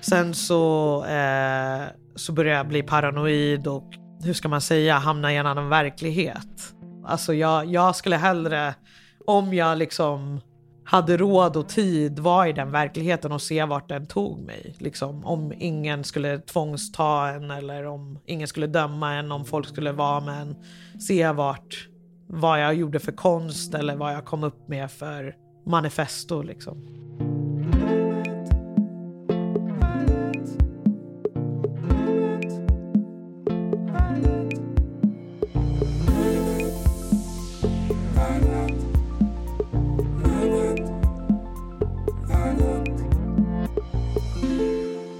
Sen så, eh, så började jag bli paranoid och hur ska man säga, hamna i en annan verklighet. Alltså jag, jag skulle hellre, om jag liksom hade råd och tid, vara i den verkligheten och se vart den tog mig. Liksom, om ingen skulle tvångsta en eller om ingen skulle döma en, om folk skulle vara med en. Se vart, vad jag gjorde för konst eller vad jag kom upp med för manifesto liksom.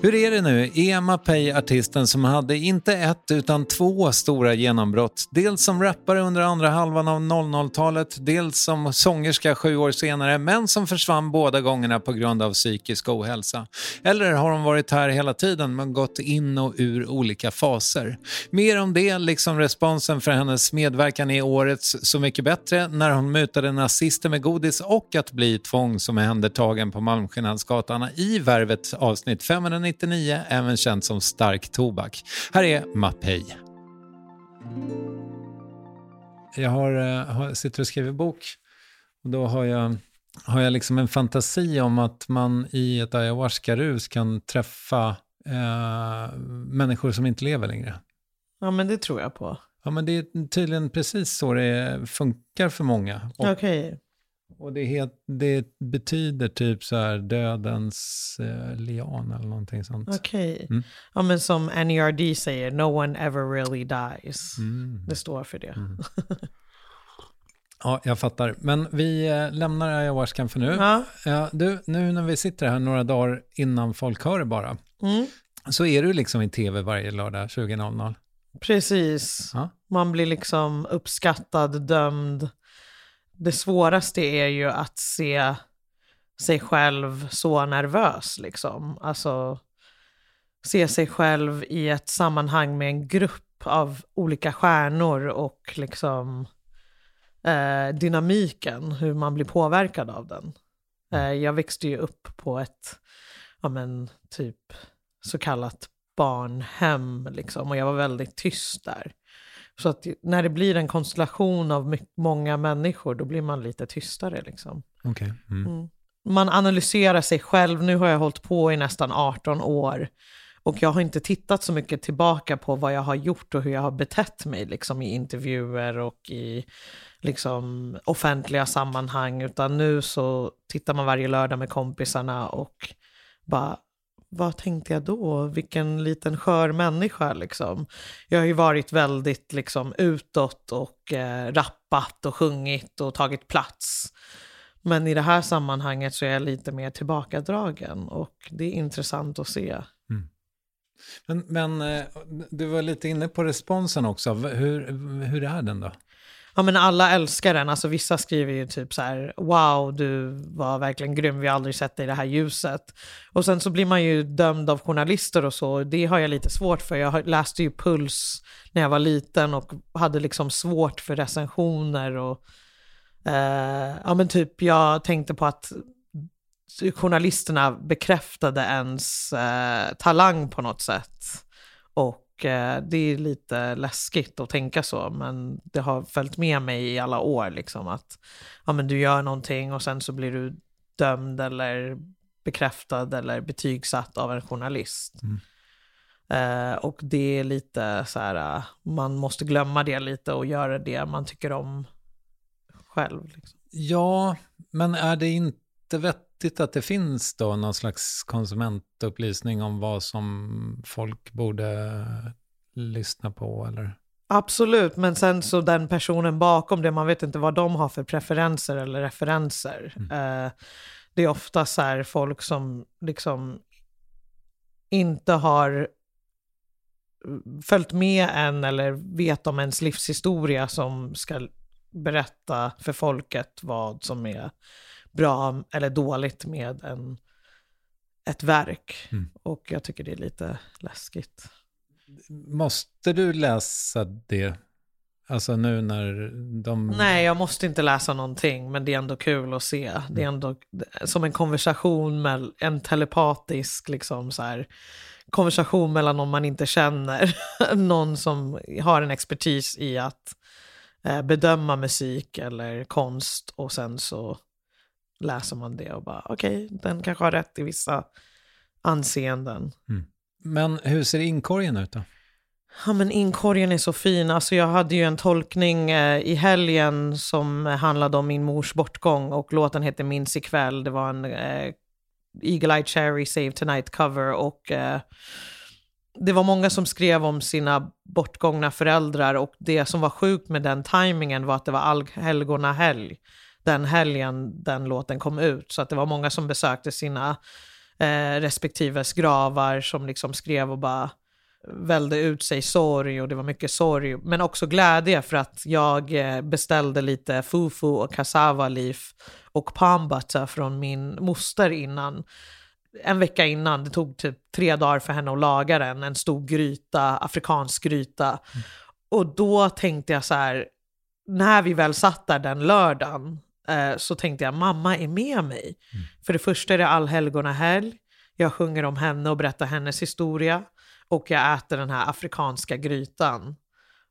Hur är det nu? Är Mapei artisten som hade inte ett utan två stora genombrott? Dels som rappare under andra halvan av 00-talet, dels som sångerska sju år senare, men som försvann båda gångerna på grund av psykisk ohälsa. Eller har hon varit här hela tiden men gått in och ur olika faser? Mer om det, liksom responsen för hennes medverkan i årets Så mycket bättre när hon mutade nazister med godis och att bli tvångsomhändertagen på Malmskillnadsgatan i Värvet avsnitt 590 1999, även känt som stark tobak. Här är Mapei. Jag har, har, sitter och skriver bok och då har jag, har jag liksom en fantasi om att man i ett ayahuasca-rus kan träffa eh, människor som inte lever längre. Ja, men det tror jag på. Ja, men det är tydligen precis så det funkar för många. Okej. Okay. Och det, het, det, betyder typ så här dödens eh, lian eller någonting sånt. Okej. Okay. Mm. Ja men som NERD säger, no one ever really dies. Mm. Det står för det. Mm. Ja, jag fattar. Men vi eh, lämnar ayahuascan för nu. Ja. Ja, du, nu när vi sitter här några dagar innan folk hör det bara, mm. så är du liksom i tv varje lördag 20.00. Precis. Ja. Man blir liksom uppskattad, dömd det svåraste är ju att se sig själv så nervös liksom. Alltså se sig själv i ett sammanhang med en grupp av olika stjärnor och liksom eh, dynamiken, hur man blir påverkad av den. Eh, jag växte ju upp på ett, ja men typ så kallat barnhem liksom och jag var väldigt tyst där. Så att när det blir en konstellation av många människor då blir man lite tystare liksom. Okej. Mm. Mm. Man analyserar sig själv. Nu har jag hållit på i nästan 18 år. Och jag har inte tittat så mycket tillbaka på vad jag har gjort och hur jag har betett mig liksom, i intervjuer och i liksom, offentliga sammanhang. Utan nu så tittar man varje lördag med kompisarna och bara, vad tänkte jag då? Vilken liten skör människa liksom. Jag har ju varit väldigt liksom, utåt och eh, rappat och sjungit och tagit plats. Men i det här sammanhanget så är jag lite mer tillbakadragen och det är intressant att se. Mm. Men, men eh, du var lite inne på responsen också. Hur, hur är den då? Ja men alla älskar den, alltså vissa skriver ju typ så här wow du var verkligen grym, vi har aldrig sett dig i det här ljuset. Och sen så blir man ju dömd av journalister och så, det har jag lite svårt för. Jag läste ju Puls när jag var liten och hade liksom svårt för recensioner och eh, ja men typ jag tänkte på att journalisterna bekräftade ens eh, talang på något sätt. Och eh, det är lite läskigt att tänka så, men det har följt med mig i alla år. Liksom, att ja, men du gör någonting och sen så blir du dömd eller bekräftad eller betygsatt av en journalist. Eh, och det är lite så här, eh, man måste glömma det lite och göra det man tycker om själv. Liksom. Ja, men är det inte vettigt att det finns då någon slags konsumentupplysning om vad som folk borde lyssna på eller? Absolut, men sen så den personen bakom det, man vet inte vad de har för preferenser eller referenser. Eh, det är ofta så här folk som liksom inte har följt med en eller vet om ens livshistoria som ska berätta för folket vad som är bra eller dåligt med en, ett verk. Mm. Och jag tycker det är lite läskigt. Måste du läsa det? Alltså nu när de... Nej, jag måste inte läsa någonting, men det är ändå kul att se. Det är ändå som en konversation, med, en telepatisk liksom så här, konversation mellan någon man inte känner. någon som har en expertis i att eh, bedöma musik eller konst och sen så läser man det och bara okej, den kanske har rätt i vissa anseenden. Men hur ser inkorgen ut då? Ja men inkorgen är så fin. Alltså jag hade ju en tolkning eh, i helgen som handlade om min mors bortgång och låten heter Minns ikväll. Det var en eh, Eagle Eye Cherry Save Tonight cover och eh, det var många som skrev om sina bortgångna föräldrar och det som var sjukt med den tajmingen var att det var allhelgona helg den helgen den låten kom ut. Så att det var många som besökte sina eh, respektives gravar som liksom skrev och bara välde ut sig sorg och det var mycket sorg. Men också glädje för att jag eh, beställde lite fufu och cassava leaf och palm butter från min moster innan. En vecka innan, det tog typ tre dagar för henne att laga den, en stor gryta, afrikansk gryta. Och då tänkte jag så här, när vi väl satt där den lördagen så tänkte jag mamma är med mig. För det första är det allhelgona helg, jag sjunger om henne och berättar hennes historia och jag äter den här afrikanska grytan.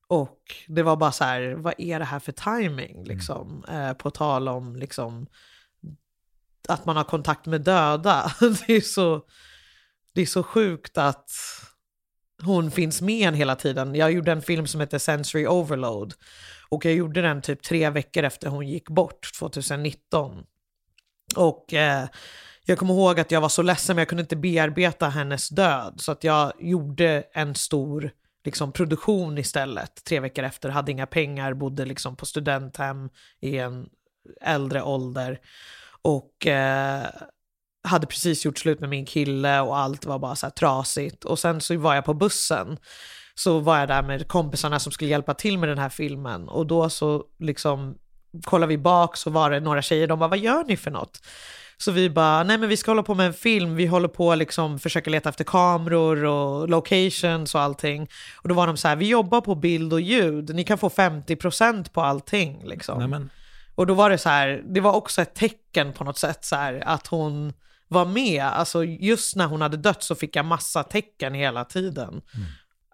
Och det var bara så här, vad är det här för timing liksom? Eh, på tal om liksom att man har kontakt med döda. Det är så, det är så sjukt att hon finns med en hela tiden. Jag gjorde en film som heter Sensory Overload och jag gjorde den typ tre veckor efter hon gick bort 2019. Och eh, jag kommer ihåg att jag var så ledsen men jag kunde inte bearbeta hennes död så att jag gjorde en stor liksom, produktion istället. Tre veckor efter, hade inga pengar, bodde liksom på studenthem i en äldre ålder. Och eh, hade precis gjort slut med min kille och allt var bara så här trasigt. Och sen så var jag på bussen. Så var jag där med kompisarna som skulle hjälpa till med den här filmen. Och då så liksom kollade vi bak så var det några tjejer, de bara vad gör ni för något? Så vi bara, nej men vi ska hålla på med en film, vi håller på liksom försöka leta efter kameror och locations och allting. Och då var de så här, vi jobbar på bild och ljud, ni kan få 50% på allting liksom. Nej, men, Och då var det så här, det var också ett tecken på något sätt så här, att hon var med. Alltså just när hon hade dött så fick jag massa tecken hela tiden. Mm.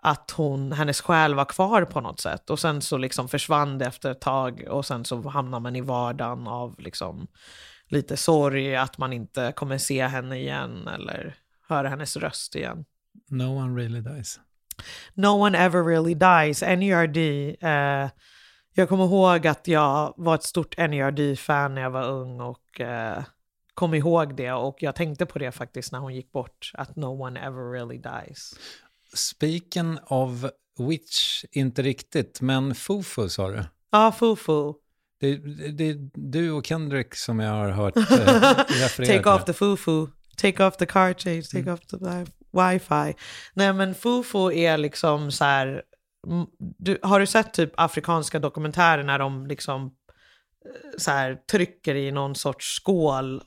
Att hon, hennes själ var kvar på något sätt. Och sen så liksom försvann det efter ett tag och sen så hamnar man i vardagen av liksom lite sorg att man inte kommer se henne igen eller höra hennes röst igen. No one really dies. No one ever really dies. NERD. Eh, jag kommer ihåg att jag var ett stort NERD-fan när jag var ung och eh, kom ihåg det och jag tänkte på det faktiskt när hon gick bort, att no one ever really dies. Speaking of which, inte riktigt, men Fufu sa du? Ja, Fufu. Det, det är du och Kendrick som jag har hört eh, referera Take off the Fufu, take off the car change, take mm. off the wifi. Nej men Fufu är liksom så här, du, har du sett typ afrikanska dokumentärer när de liksom eh, så här, trycker i någon sorts skål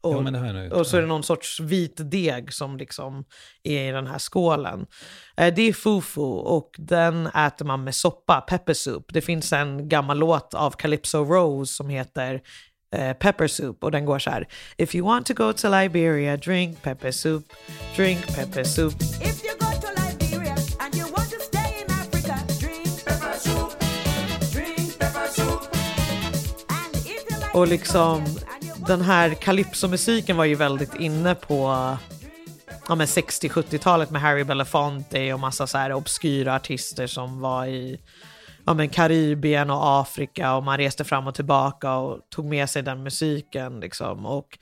och, ja, och så är det någon sorts vit deg som liksom är i den här skålen. Eh, det är fufu och den äter man med soppa, pepper soup. Det finns en gammal låt av Calypso Rose som heter eh, Pepper soup och den går så här. If you want to go to Liberia, drink pepper soup, drink pepper soup. Och liksom den här calypsomusiken var ju väldigt inne på ja, 60-70-talet med Harry Belafonte och massa så här obskyra artister som var i ja, men Karibien och Afrika och man reste fram och tillbaka och tog med sig den musiken. Liksom. Och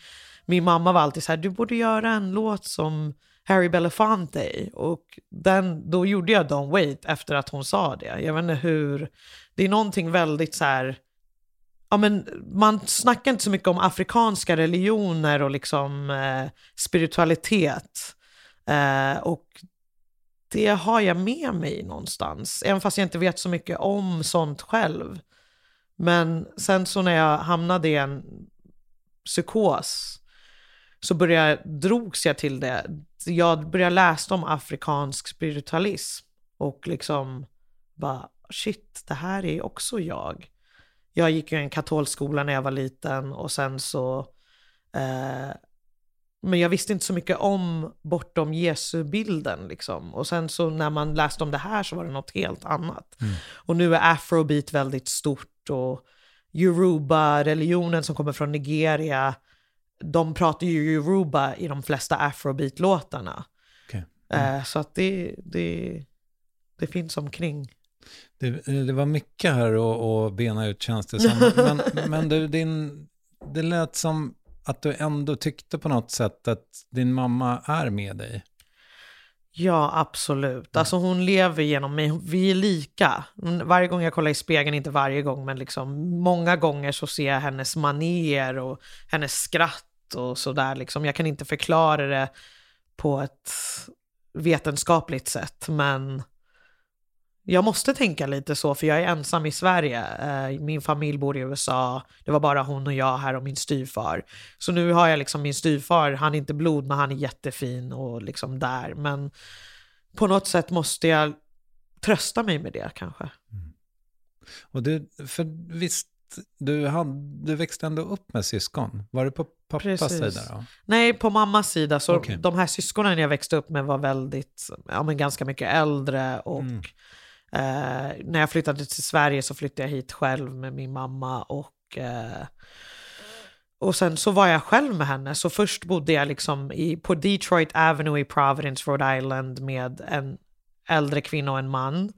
min mamma var alltid så här, du borde göra en låt som Harry Belafonte. Och den, då gjorde jag Don't Wait efter att hon sa det. Jag vet inte hur, det är någonting väldigt så här, ja, men man snackar inte så mycket om afrikanska religioner och liksom eh, spiritualitet. Eh, och det har jag med mig någonstans, även fast jag inte vet så mycket om sånt själv. Men sen så när jag hamnade i en psykos så började, drogs jag till det. Jag började läsa om afrikansk spiritualism och liksom bara shit, det här är också jag jag gick ju en katolsk skola när jag var liten och sen så eh, men jag visste inte så mycket om bortom Jesu-bilden liksom. Och sen så när man läste om det här så var det något helt annat. Mm. Och nu är afrobeat väldigt stort och Yoruba-religionen som kommer från Nigeria, de pratar ju Yoruba i de flesta afrobeat-låtarna. Okay. Mm. Eh, så att det, det, det finns omkring. Det, det var mycket här att bena ut känns det som. Men, men du, din, det lät som att du ändå tyckte på något sätt att din mamma är med dig. Ja, absolut. Alltså hon lever genom mig. Vi är lika. Varje gång jag kollar i spegeln, inte varje gång, men liksom många gånger så ser jag hennes maner och hennes skratt och sådär. Liksom. Jag kan inte förklara det på ett vetenskapligt sätt, men jag måste tänka lite så, för jag är ensam i Sverige. Eh, min familj bor i USA. Det var bara hon och jag här och min styvfar. Så nu har jag liksom min styvfar, han är inte blod, men han är jättefin och liksom där. Men på något sätt måste jag trösta mig med det kanske. Mm. Och du, för visst, du, hade, du växte ändå upp med syskon. Var det på pappas Precis. sida då? Nej, på mammas sida. Så okay. de här syskonen jag växte upp med var väldigt, ja men ganska mycket äldre och mm Eh, när jag flyttade till Sverige så flyttade jag hit själv med min mamma och eh, och sen så var jag själv med henne. Så först bodde jag liksom i, på Detroit Avenue i Providence, Rhode Island med en äldre kvinna och en man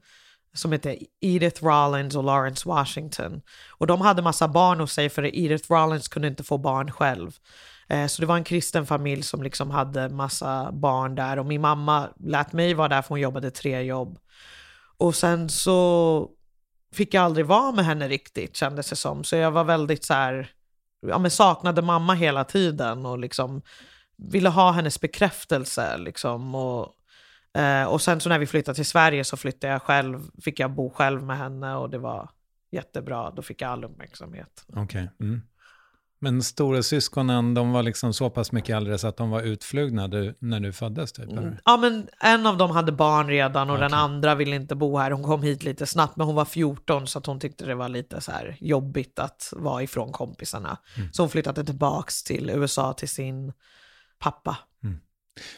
som hette Edith Rollins och Lawrence Washington. Och de hade massa barn hos sig för Edith Rollins kunde inte få barn själv. Eh, så det var en kristen familj som liksom hade massa barn där och min mamma lät mig vara där för hon jobbade tre jobb. Och sen så fick jag aldrig vara med henne riktigt kändes det som. Så jag var väldigt så här, ja men saknade mamma hela tiden och liksom ville ha hennes bekräftelse liksom. Och, eh, och sen så när vi flyttade till Sverige så flyttade jag själv, fick jag bo själv med henne och det var jättebra. Då fick jag all uppmärksamhet. Okej. Okay. Mm. Men stora syskonen, de var liksom så pass mycket äldre så att de var utflugna du, när du föddes typ? Eller? Ja men en av dem hade barn redan och den Okej. andra ville inte bo här. Hon kom hit lite snabbt men hon var 14 så att hon tyckte det var lite så här jobbigt att vara ifrån kompisarna. Så hon flyttade tillbaks till USA till sin pappa.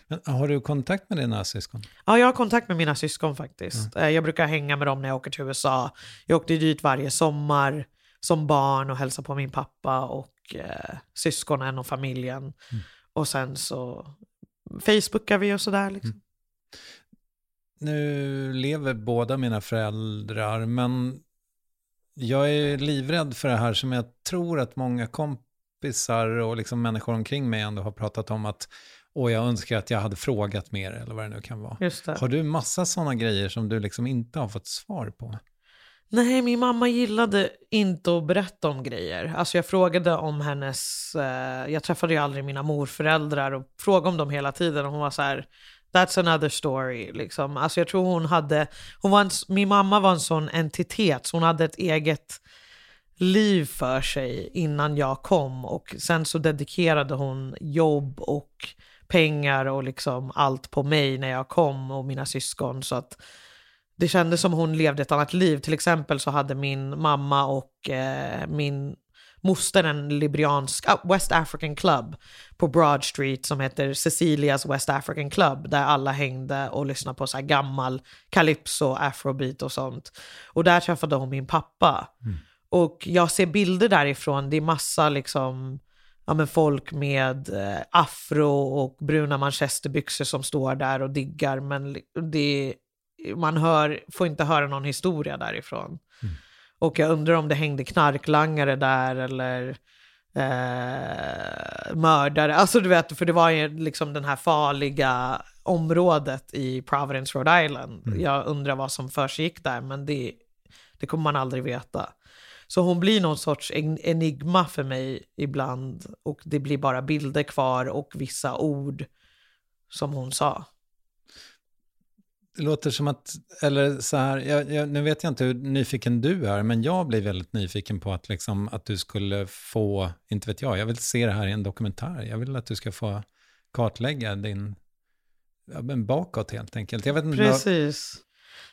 Men, har du kontakt med dina syskon? Ja, jag har kontakt med mina syskon faktiskt. Eh, Jag brukar hänga med dem när jag åker till USA. Jag åkte dit varje sommar som barn och hälsade på min pappa och eh, syskonen och familjen. Och sen så Facebookar vi och sådär. Liksom. Nu lever båda mina föräldrar, men jag är livrädd för det här som jag tror att många kompisar och liksom människor omkring mig ändå har pratat om att och jag önskar att jag hade frågat mer eller vad det nu kan vara. Har du massa sådana grejer som du liksom inte har fått svar på? Nej, min mamma gillade inte att berätta om grejer. Alltså jag frågade om hennes... Eh, jag träffade ju aldrig mina morföräldrar och frågade om dem hela tiden och hon var så här... That's another story. Liksom. Alltså jag tror hon hade... Hon var en, min mamma var en sån entitet, så hon hade ett eget liv för sig innan jag kom och sen så dedikerade hon jobb och pengar och liksom allt på mig när jag kom och mina syskon så att det kändes som hon levde ett annat liv. Till exempel så hade min mamma och eh, min moster en liberiansk ah, West African Club på Broad Street som heter Cecilias West African Club där alla hängde och lyssnade på så gammal calypso, afrobeat och sånt. Och där träffade hon min pappa. Och jag ser bilder därifrån, det är massa liksom ja, men folk med eh, afro och bruna manchesterbyxor som står där och diggar men det, man hör, får inte höra någon historia därifrån. Och jag undrar om det hängde knarklangare där eller eh, mördare. Alltså du vet, för det var ju liksom den här farliga området i Providence, Rhode Island. Jag undrar vad som försiggick där, men det, det kommer man aldrig veta. Så hon blir någon sorts en- enigma för mig ibland och det blir bara bilder kvar och vissa ord som hon sa. Det låter som att, eller så här, jag, jag, nu vet jag inte hur nyfiken du är, men jag blir väldigt nyfiken på att, liksom, att du skulle få, inte vet jag, jag vill se det här i en dokumentär. Jag vill att du ska få kartlägga din, ja, men bakåt helt enkelt. Jag vet inte, vad- Precis.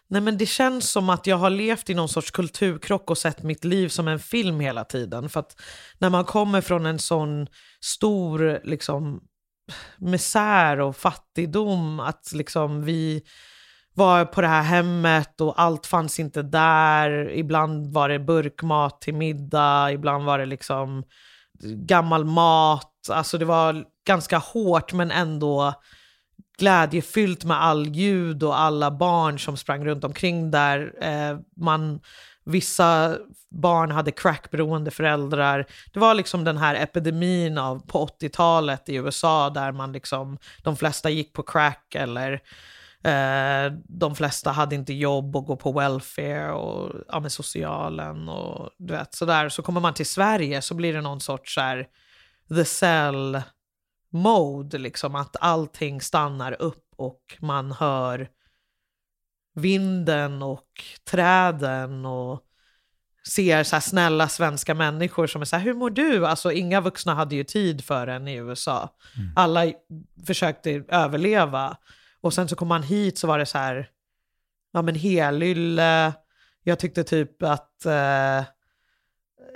Nej men det känns som att jag har levt i någon sorts kulturkrock och sett mitt liv som en film hela tiden. För att när man kommer från en sån stor liksom, misär och fattigdom, att liksom vi var på det här hemmet och allt fanns inte där. Ibland var det burkmat till middag, ibland var det liksom gammal mat. Alltså det var ganska hårt men ändå glädjefyllt med all ljud och alla barn som sprang runt omkring där. Eh, man, vissa barn hade crackberoende föräldrar. Det var liksom den här epidemin av på 80-talet i USA där man liksom, de flesta gick på crack eller eh, de flesta hade inte jobb och gå på welfare och ja, med socialen och du vet sådär. Så kommer man till Sverige så blir det någon sorts så här, the cell mode, liksom att allting stannar upp och man hör vinden och träden och ser så snälla svenska människor som är så här, hur mår du? Alltså inga vuxna hade ju tid för en i USA. Alla i- försökte överleva. Och sen så kom man hit så var det så här, ja men helylle. Jag tyckte typ att eh,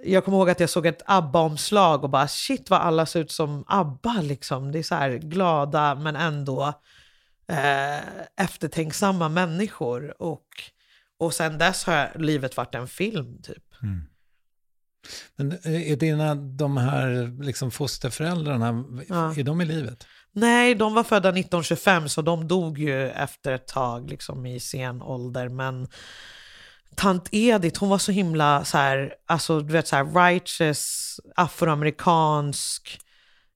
jag kommer ihåg att jag såg ett ABBA-omslag och bara shit vad alla ser ut som ABBA liksom. Det är så här glada men ändå eh, eftertänksamma människor. Och, och sen dess har livet varit en film typ. Men är dina, de här liksom fosterföräldrarna, Ja. är de i livet? Nej, de var födda 1925 så de dog ju efter ett tag liksom i sen ålder. Men tant Edith, hon var så himla så här, alltså du vet så här righteous, afroamerikansk,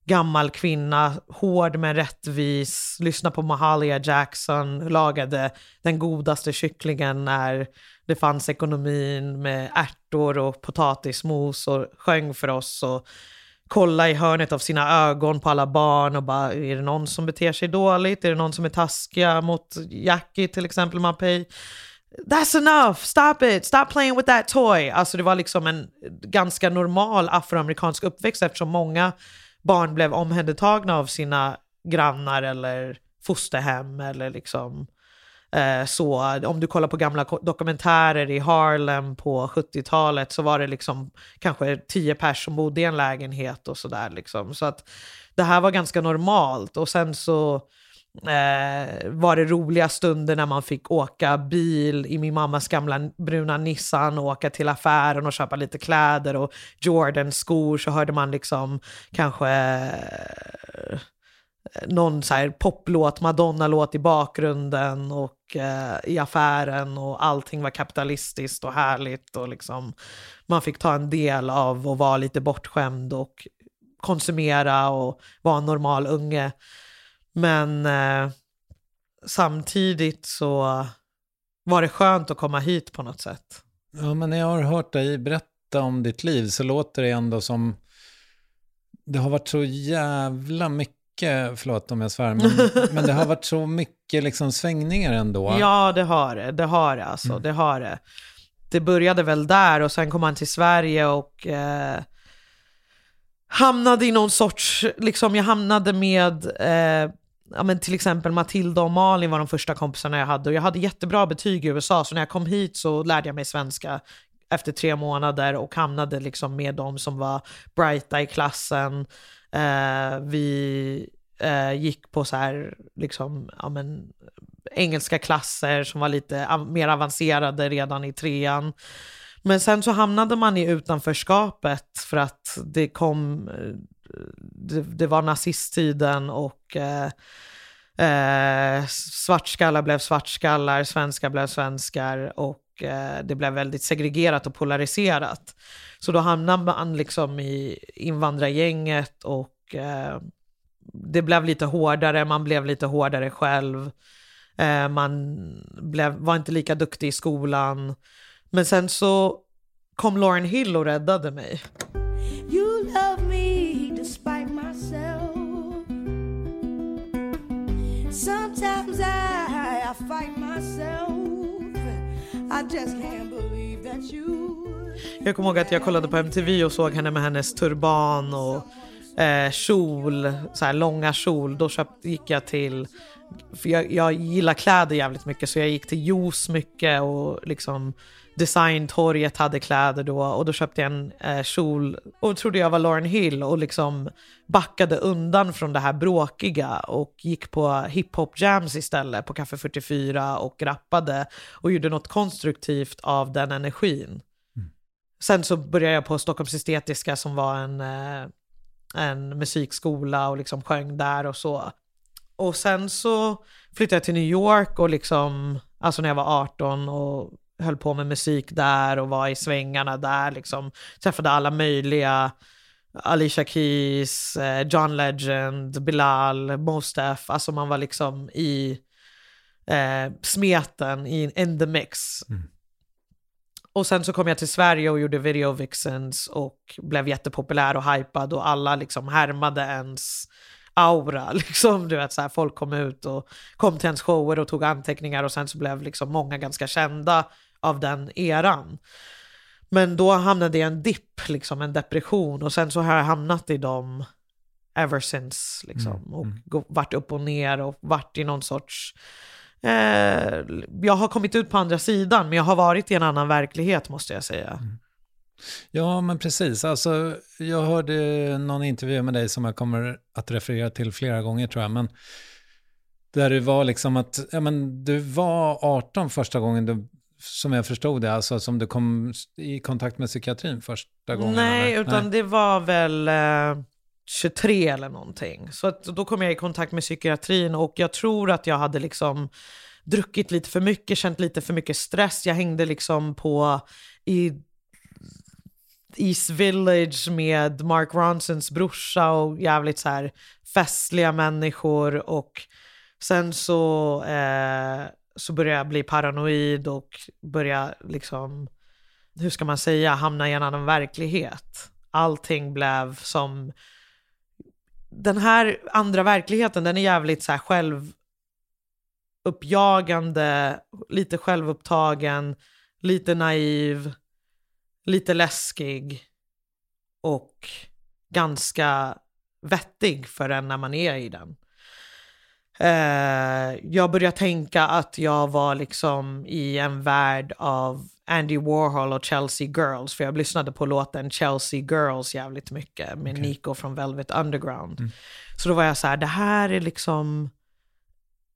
gammal kvinna, hård men rättvis, lyssna på Mahalia Jackson, lagade den godaste kycklingen när det fanns ekonomin med ärtor och potatismos och sjöng för oss och kolla i hörnet av sina ögon på alla barn och bara, är det någon som beter sig dåligt? Är det någon som är taskiga mot Jackie till exempel, Mapei? That's enough, stop it, stop playing with that toy. Alltså det var liksom en ganska normal afroamerikansk uppväxt eftersom många barn blev omhändertagna av sina grannar eller fosterhem eller liksom eh, Eh, så. Om du kollar på gamla dokumentärer i Harlem på 70-talet så var det liksom kanske tio personer som bodde i en lägenhet och sådär liksom. Så att det här var ganska normalt och sen så Eh, var det roliga stunder när man fick åka bil i min mammas gamla bruna Nissan och åka till affären och köpa lite kläder och Jordan-skor så hörde man liksom kanske eh, Eh, någon så här poplåt, Madonna-låt i bakgrunden och eh, i affären och allting var kapitalistiskt och härligt och liksom man fick ta en del av och vara lite bortskämd och konsumera och vara en normal unge. Men eh, samtidigt så var det skönt att komma hit på något sätt. Ja, men när jag har hört dig berätta om ditt liv så låter det ändå som det har varit så jävla mycket, förlåt om jag svär, men, men det har varit så mycket liksom svängningar ändå. Ja, det har det. Det har det alltså. Mm. Det har det. Det började väl där och sen kom han till Sverige och eh, hamnade i någon sorts, liksom jag hamnade med eh, ja, men till exempel Matilda och Malin var de första kompisarna jag hade och jag hade jättebra betyg i USA så när jag kom hit så lärde jag mig svenska efter tre månader och hamnade liksom med de som var brighta i klassen. Eh, vi eh, gick på så här, liksom, ja, men, engelska klasser som var lite av mer avancerade redan i trean. Men sen så hamnade man i utanförskapet för att det kom, eh, det, det var nazisttiden och eh, eh, svartskallar blev svartskallar, svenskar blev svenskar och eh, det blev väldigt segregerat och polariserat. Så då hamnade man liksom i invandrargänget och eh, det blev lite hårdare, man blev lite hårdare själv. Eh, man blev, var inte lika duktig i skolan. Men sen så kom Lauren Hill och räddade mig. You love me despite myself Sometimes I, I fight myself I just can't believe that you jag kommer ihåg att jag kollade på MTV och såg henne med hennes turban och eh, kjol, så här långa kjol. Då köpt, gick jag till för jag, jag gillar kläder jävligt mycket så jag gick till Juice mycket och liksom designtorget hade kläder då och då köpte jag en eh, kjol och trodde jag var Lauren Hill och liksom backade undan från det här bråkiga och gick på hiphop jams istället på Café 44 och rappade och gjorde något konstruktivt av den energin. Sen så började jag på Stockholms Estetiska som var en, eh, en musikskola och liksom sjöng där och så. Och sen så flyttade jag till New York och liksom, alltså när jag var 18 och höll på med musik där och var i svängarna där liksom. Träffade alla möjliga, Alicia Keys, eh, John Legend, Bilal, Mos Def. Alltså man var liksom i eh, smeten, i, in the mix. Mm. Och sen så kom jag till Sverige och gjorde Video Vixens och blev jättepopulär och hypad och alla liksom härmade ens aura. Liksom, du vet, så här, folk kom ut och kom till ens shower och tog anteckningar och sen så blev liksom många ganska kända av den eran. Men då hamnade jag i en dipp, liksom, en depression och sen så har jag hamnat i dem ever since. Liksom, mm, och mm. varit upp och ner och varit i någon sorts... Eh, jag har kommit ut på andra sidan men jag har varit i en annan verklighet måste jag säga. Mm. Ja, men precis. Alltså, jag hörde någon intervju med dig som jag kommer att referera till flera gånger tror jag. Men där det var liksom att ja, men du var 18 första gången du som jag förstod det, alltså som du kom i kontakt med psykiatrin första gången? Nej, eller? utan Nej. det var väl eh, 23 eller någonting. Så att, då kom jag i kontakt med psykiatrin och jag tror att jag hade liksom druckit lite för mycket, känt lite för mycket stress. Jag hängde liksom på i East Village med Mark Ronsons brorsa och jävligt så här festliga människor och sen så eh, så började jag bli paranoid och börja liksom, hur ska man säga, hamna i en annan verklighet. Allting blev som, den här andra verkligheten den är jävligt så här självuppjagande, lite självupptagen, lite naiv, lite läskig och ganska vettig för en när man är i den. Eh, jag började tänka att jag var liksom i en värld av Andy Warhol och Chelsea Girls, för jag lyssnade på låten Chelsea Girls jävligt mycket med Okay. Nico från Velvet Underground. Mm. Så då var jag så här, det här är liksom,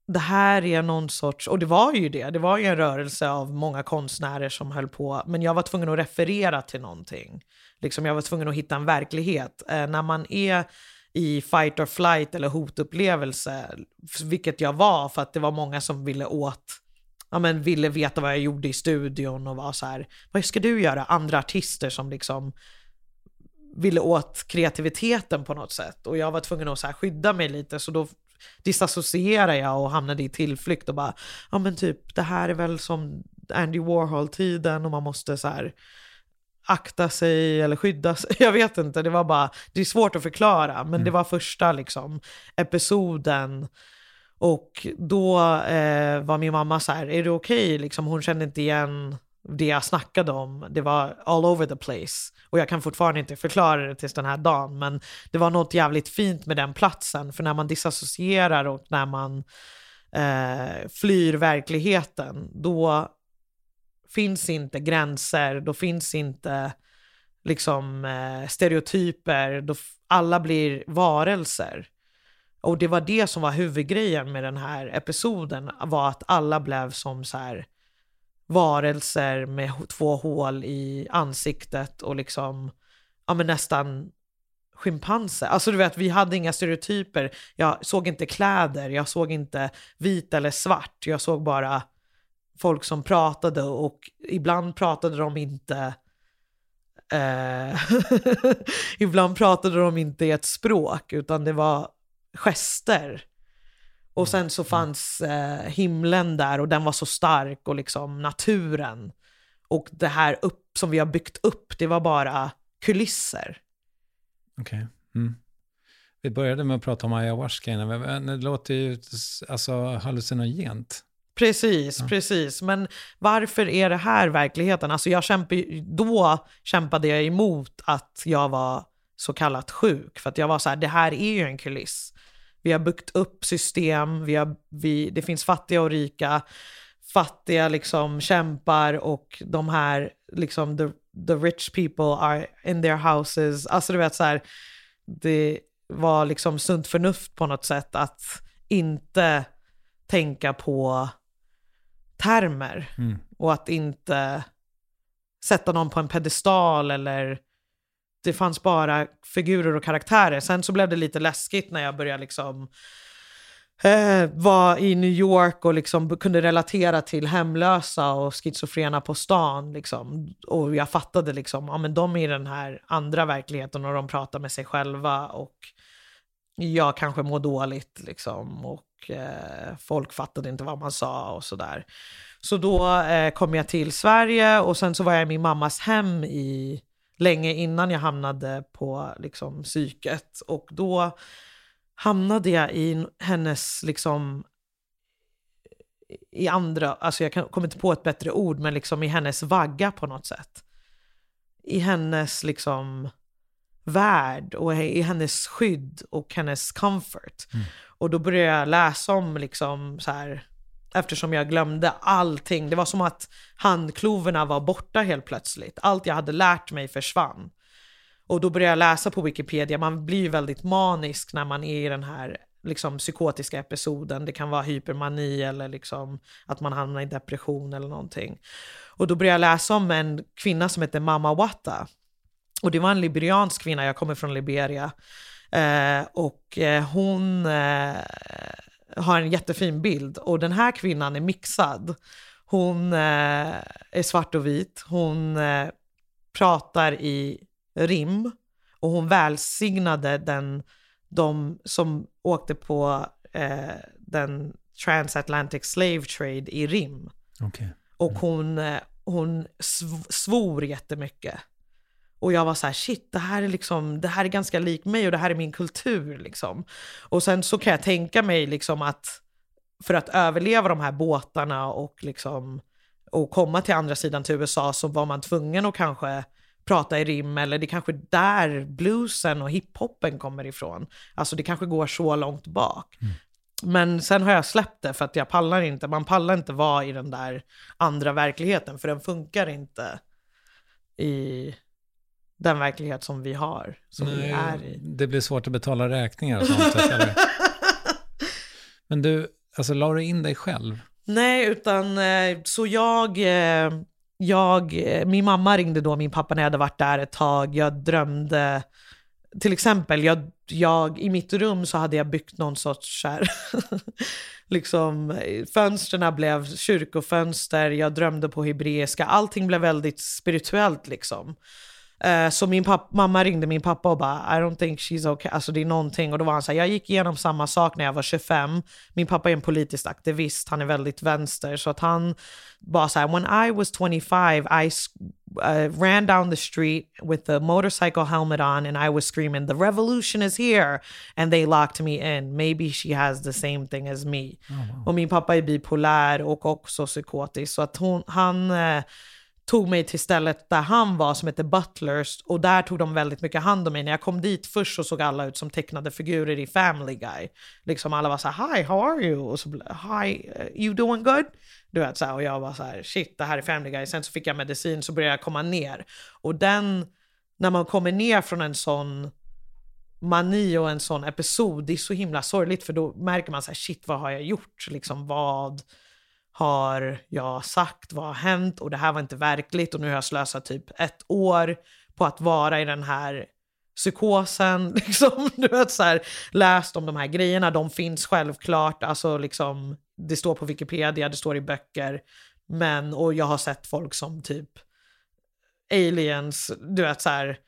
det här är någon sorts, och det var ju det, det var ju en rörelse av många konstnärer som höll på, men jag var tvungen att referera till någonting. Liksom jag var tvungen att hitta en verklighet. Eh, när man är i fight or flight eller hotupplevelse, vilket jag var för att det var många som ville åt, ja men ville veta vad jag gjorde i studion och var så här, vad ska du göra? Andra artister som liksom ville åt kreativiteten på något sätt och jag var tvungen att så här skydda mig lite så då disassocierade jag och hamnade i tillflykt och bara, ja men typ det här är väl som Andy Warhol-tiden och man måste så här akta sig eller skydda sig. Jag vet inte, det var bara, det är svårt att förklara, men det var första liksom episoden. Och då eh, var min mamma så här, är det okej? Liksom, hon kände inte igen det jag snackade om. Det var all over the place. Och jag kan fortfarande inte förklara det tills den här dagen, men det var något jävligt fint med den platsen. För när man disassocierar och när man eh, flyr verkligheten, då finns inte gränser, då finns inte liksom eh, stereotyper, då alla blir varelser. Och det var det som var huvudgrejen med den här episoden, var att alla blev som så här varelser med två hål i ansiktet och liksom, ja men nästan schimpanser. Alltså du vet, vi hade inga stereotyper. Jag såg inte kläder, jag såg inte vit eller svart. Jag såg bara folk som pratade och ibland pratade de inte eh, ibland pratade de inte i ett språk utan det var gester. Och sen så fanns eh, himlen där och den var så stark och liksom naturen. Och det här upp, som vi har byggt upp, det var bara kulisser. Okej. Mm. Vi började med att prata om ayahuasca innan, men det låter ju alltså, hallucinogent. Precis, precis. Men varför är det här verkligheten? Alltså jag kämpa, då kämpade jag emot att jag var så kallat sjuk. För att jag var så här, det här är ju en kuliss. Vi har byggt upp system, vi har, vi, det finns fattiga och rika. Fattiga liksom kämpar och de här, liksom the, the rich people are in their houses. Alltså du vet så här, det var liksom sunt förnuft på något sätt att inte tänka på termer Mm. och att inte sätta någon på en pedestal eller det fanns bara figurer och karaktärer. Sen så blev det lite läskigt när jag började liksom eh, vara i New York och liksom kunde relatera till hemlösa och schizofrena på stan. Liksom. Och jag fattade liksom, ja men de är i den här andra verkligheten och de pratar med sig själva och jag kanske mår dåligt liksom. Och eh, folk fattade inte vad man sa och sådär. Så då eh, kom jag till Sverige och sen så var jag i min mammas hem i länge innan jag hamnade på liksom psyket. Och då hamnade jag i hennes liksom i andra, alltså jag kommer inte på ett bättre ord, men liksom i hennes vagga på något sätt. I hennes liksom värld och i hennes skydd och hennes comfort. Och då började jag läsa om liksom så här, eftersom jag glömde allting. Det var som att handkloverna var borta helt plötsligt. Allt jag hade lärt mig försvann. Och då började jag läsa på Wikipedia. Man blir ju väldigt manisk när man är i den här liksom, psykotiska episoden. Det kan vara hypermani eller liksom, att man hamnar i depression eller någonting. Och då började jag läsa om en kvinna som heter Mama Wata. Och det var en liberiansk kvinna, jag kommer från Liberia. Eh, och eh, hon eh, har en jättefin bild. Och den här kvinnan är mixad. Hon eh, är svart och vit. Hon eh, pratar i rim. Och hon välsignade den, de som åkte på eh, den transatlantic slave trade i rim. Okej. Och hon, hon sv- svor jättemycket. Och jag var så här, shit, det här är liksom, det här är ganska lik mig och det här är min kultur liksom. Och sen så kan jag tänka mig liksom att för att överleva de här båtarna och liksom och komma till andra sidan till USA så var man tvungen att kanske prata i rim eller det kanske där bluesen och hiphopen kommer ifrån. Alltså det kanske går så långt bak. Mm. Men sen har jag släppt det för att jag pallar inte, man pallar inte vara i den där andra verkligheten för den funkar inte i den verklighet som vi har, som Nej, vi är i. Det blir svårt att betala räkningar och sånt. Men du, alltså la du in dig själv? Nej, utan eh, så jag, eh, jag, eh, min mamma ringde då min pappa när jag hade varit där ett tag. Jag drömde, till exempel, jag, jag, i mitt rum så hade jag byggt någon sorts här, liksom, fönstren blev kyrkofönster, jag drömde på hebreiska, allting blev väldigt spirituellt liksom. Uh, så min mamma ringde min pappa och bara I don't think she's okay. Alltså det är någonting. Och då var han så här, jag gick igenom samma sak när jag var 25. Min pappa är en politisk aktivist, han är väldigt vänster. Så att han bara så här, when I was 25 I uh, ran down the street with the motorcycle helmet on and I was screaming the revolution is here. And they locked me in. Maybe she has the same thing as me. Oh, wow. Och min pappa är bipolär och också psykotisk. Så att hon, han... Uh, tog mig till stället där han var som heter Butlers och där tog de väldigt mycket hand om mig. När jag kom dit först så såg alla ut som tecknade figurer i Family Guy. Liksom alla var så här, hi, how are you? Och så, hi, eh, you doing good? Du vet så här, och jag var så här, shit, det här är Family Guy. Sen så fick jag medicin så började jag komma ner. Och den, när man kommer ner från en sån mani och en sån episod, det är så himla sorgligt för då märker man så här, shit, vad har jag gjort? Liksom vad har jag sagt, vad har hänt och det här var inte verkligt och nu har jag slösat typ ett år på att vara i den här psykosen, liksom, du vet så här, läst om de här grejerna, de finns självklart, alltså liksom, det står på Wikipedia, det står i böcker, men, och jag har sett folk som typ aliens, du vet så här,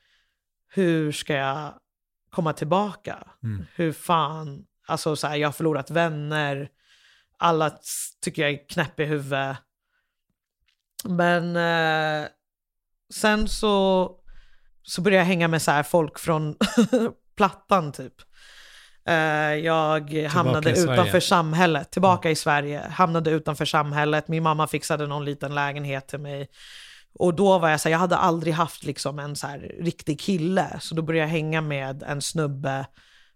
hur ska jag komma tillbaka? Mm. Hur fan, alltså så här, jag har förlorat vänner, alla tycker jag är knäpp i huvudet. Men eh, sen så, så började jag hänga med så här folk från Plattan typ. Eh, jag tillbaka hamnade utanför samhället, tillbaka mm. i Sverige, hamnade utanför samhället. Min mamma fixade någon liten lägenhet till mig. Och då var jag så här, jag hade aldrig haft liksom en så här riktig kille. Så då började jag hänga med en snubbe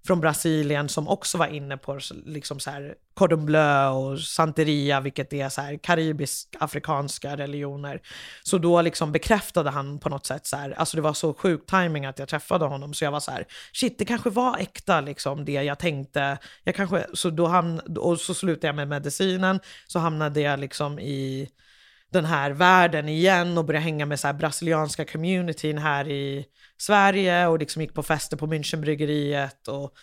från Brasilien som också var inne på liksom så här cordon bleu och santeria, vilket är så här karibisk-afrikanska religioner. Så då liksom bekräftade han på något sätt så här, alltså det var så sjuk timing att jag träffade honom, så jag var så här, shit, det kanske var äkta liksom det jag tänkte. Jag kanske, så då hamn, och så slutade jag med medicinen, så hamnade jag liksom i den här världen igen och började hänga med så här brasilianska communityn här i Sverige och liksom gick på fester på Münchenbryggeriet och,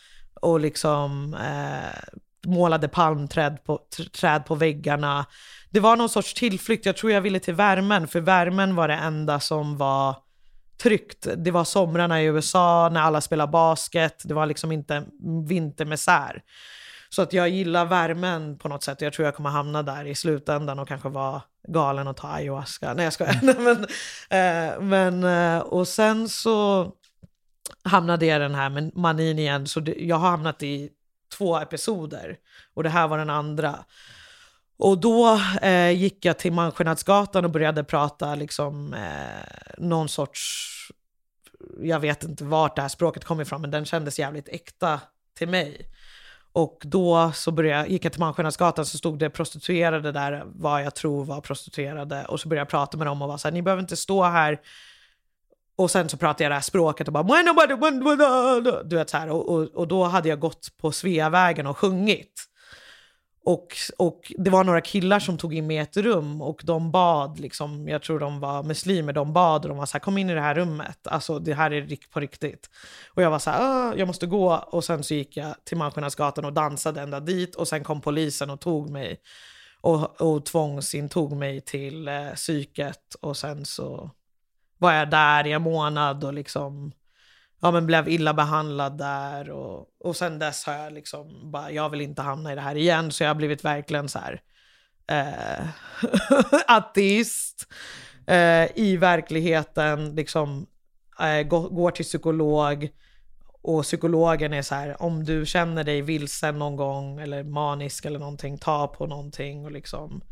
och liksom eh, målade palmträd på, träd på väggarna. Det var någon sorts tillflykt, jag tror jag ville till värmen, för värmen var det enda som var tryggt. Det var somrarna i USA när alla spelade basket, det var liksom inte vintermisär. Så att jag gillar värmen på något sätt. Jag tror jag kommer hamna där i slutändan och kanske vara galen och ta ayahuasca. Nej jag skojar. Mm. men, eh, men, eh, och sen så hamnade jag i den här manin igen. Så det, jag har hamnat i två episoder. Och det här var den andra. Och då eh, gick jag till Malmskillnadsgatan och började prata liksom eh, någon sorts, jag vet inte vart det här språket kom ifrån, men den kändes jävligt äkta till mig. Och då så började, gick jag till Malmskillnadsgatan så stod det prostituerade där, vad jag tror var prostituerade. Och så började jag prata med dem och var så här, ni behöver inte stå här. Och sen så pratade jag det här språket och bara, du vet så här. Och, och, och då hade jag gått på Sveavägen och sjungit. Och, och det var några killar som tog in mig i ett rum och de bad, liksom, jag tror de var muslimer, de bad och de var så här, kom in i det här rummet, alltså det här är på riktigt. Och jag var så här, jag måste gå. Och sen så gick jag till Malmskillnadsgatan och dansade ända dit och sen kom polisen och tog mig och, och tvångsintog mig till eh, psyket och sen så var jag där i en månad och liksom ja, men blev illa behandlad där. Och, och sen dess har jag liksom bara, jag vill inte hamna i det här igen. Så jag har blivit verkligen så här eh, ateist eh, i verkligheten. Liksom eh, går, går till psykolog Och psykologen är så här, om du känner dig vilsen någon gång eller manisk eller någonting, ta på någonting och liksom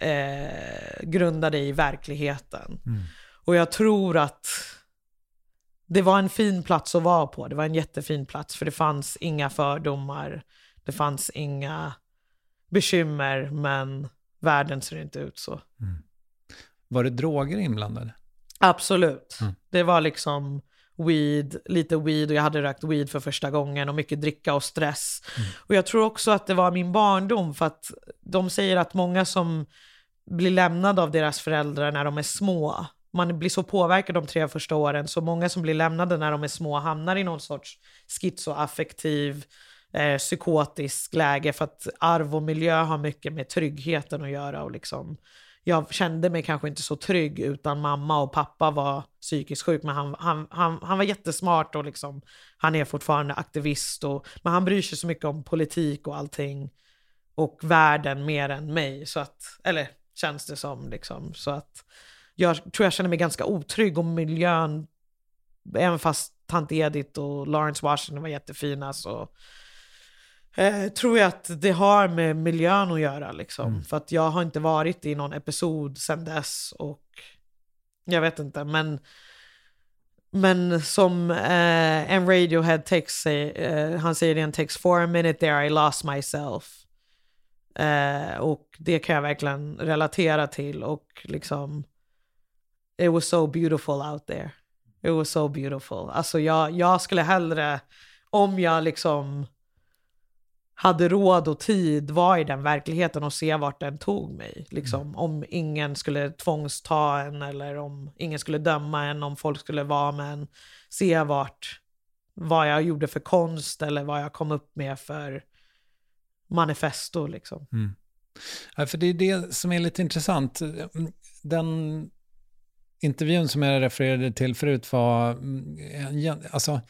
eh, grunda dig i verkligheten. Mm. Och jag tror att det var en fin plats att vara på. Det var en jättefin plats för det fanns inga fördomar. Det fanns inga bekymmer, men världen ser inte ut så. Var det droger inblandade? Absolut. Mm. Det var liksom weed, lite weed och jag hade rökt weed för första gången och mycket dricka och stress. Och jag tror också att det var min barndom för att de säger att många som blir lämnade av deras föräldrar när de är små, man blir så påverkad de tre första åren, så många som blir lämnade när de är små hamnar i någon sorts schizoaffektiv, eh, psykotisk läge för att arv och miljö har mycket med tryggheten att göra och liksom jag kände mig kanske inte så trygg utan mamma och pappa var psykiskt sjuk men han, han, han, han var jättesmart och liksom, han är fortfarande aktivist och, men han bryr sig så mycket om politik och allting och världen mer än mig så att, eller känns det som liksom så att jag tror jag känner mig ganska otrygg om miljön även fast tant Edith och Lawrence Washington var jättefina så Eh, tror jag att det har med miljön att göra liksom. För att jag har inte varit i någon episod sedan dess och jag vet inte men men som eh, en Radiohead text säger, eh, han säger i en text, for a minute there I lost myself. Eh, och det kan jag verkligen relatera till och liksom it was so beautiful out there. It was so beautiful. Alltså jag, jag skulle hellre, om jag liksom hade råd och tid vara i den verkligheten och se vart den tog mig. Liksom, Om ingen skulle tvångsta en eller om ingen skulle döma en, om folk skulle vara med en. Se vart, vad jag gjorde för konst eller vad jag kom upp med för manifesto. Liksom. Ja, för det är det som är lite intressant. Den intervjun som jag refererade till förut var mm, en, alltså,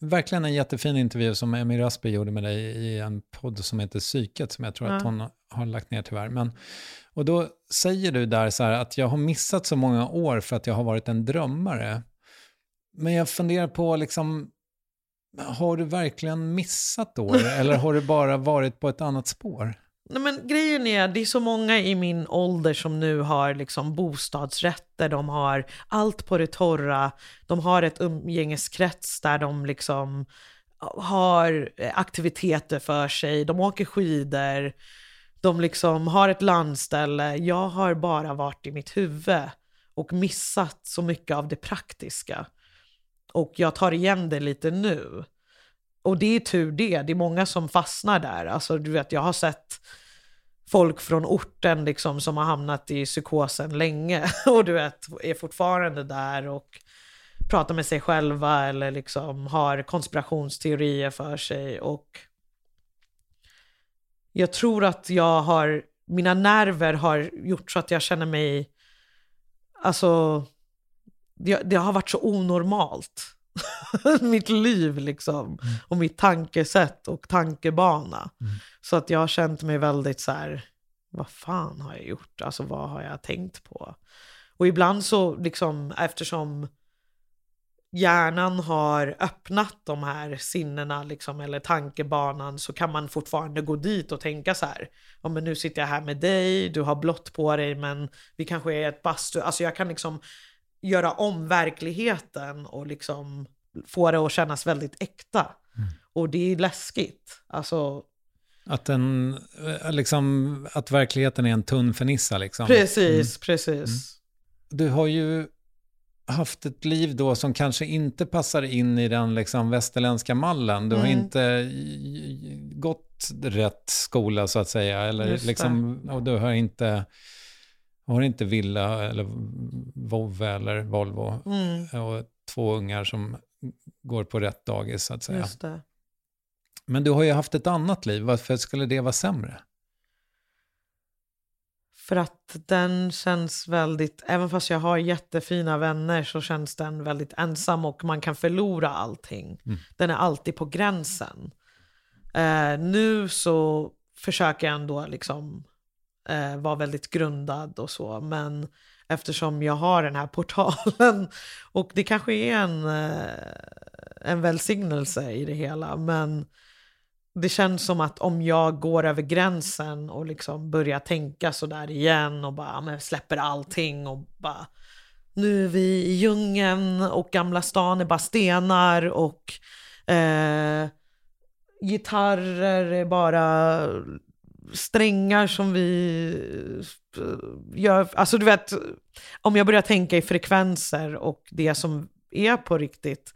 verkligen en jättefin intervju som Emmy Raspi gjorde med dig i en podd som heter Psyket, som jag tror att Ja. hon har lagt ner tyvärr. Men, och då säger du där så här att jag har missat så många år för att jag har varit en drömmare. Men jag funderar på, liksom, har du verkligen missat år eller har du bara varit på ett annat spår? Nej, men grejen är, det är så många i min ålder som nu har liksom bostadsrätter, de har allt på det torra, de har ett umgängeskrets där de liksom har eh, aktiviteter för sig, de åker skidor, de liksom har ett landställe. Jag har bara varit i mitt huvud och missat så mycket av det praktiska. Och jag tar igen det lite nu. Och det är tur det, det är många som fastnar där. Alltså du vet, jag har sett folk från orten liksom som har hamnat i psykosen länge och du vet, är fortfarande där och pratar med sig själva eller liksom har konspirationsteorier för sig och jag tror att jag har, mina nerver har gjort så att jag känner mig, alltså, det, det har varit så onormalt. mitt liv liksom. Och mitt tankesätt och tankebana. Så att jag har känt mig väldigt så här, vad fan har jag gjort? Alltså vad har jag tänkt på? Och ibland så liksom, eftersom hjärnan har öppnat de här sinnena liksom, eller tankebanan så kan man fortfarande gå dit och tänka så här. Ja men nu sitter jag här med dig, du har blått på dig men vi kanske är ett bastu. Alltså jag kan liksom göra om verkligheten och liksom få det att kännas väldigt äkta. Och det är läskigt. Alltså Att, den, eh, liksom, att verkligheten är en tunn fernissa liksom. precis, precis. Du har ju haft ett liv då som kanske inte passar in i den liksom västerländska mallen. Du har Mm. inte gått rätt skola så att säga. Eller liksom, och du har inte, har inte villa eller Vove eller Volvo. Mm, Och två ungar som går på rätt dagis så att säga. just det. Men du har ju haft ett annat liv. Varför skulle det vara sämre? För att den känns väldigt, även fast jag har jättefina vänner så känns den väldigt ensam och man kan förlora allting. Den är alltid på gränsen. Eh, nu så försöker jag ändå liksom eh, var väldigt grundad och så, men eftersom jag har den här portalen och det kanske är en, eh, en välsignelse i det hela. Men det känns som att om jag går över gränsen och liksom börjar tänka sådär igen och bara men släpper allting och bara nu är vi i djungeln och Gamla stan är bara stenar och eh, gitarrer är bara strängar som vi eh, gör. Alltså du vet, om jag börjar tänka i frekvenser och det som är på riktigt,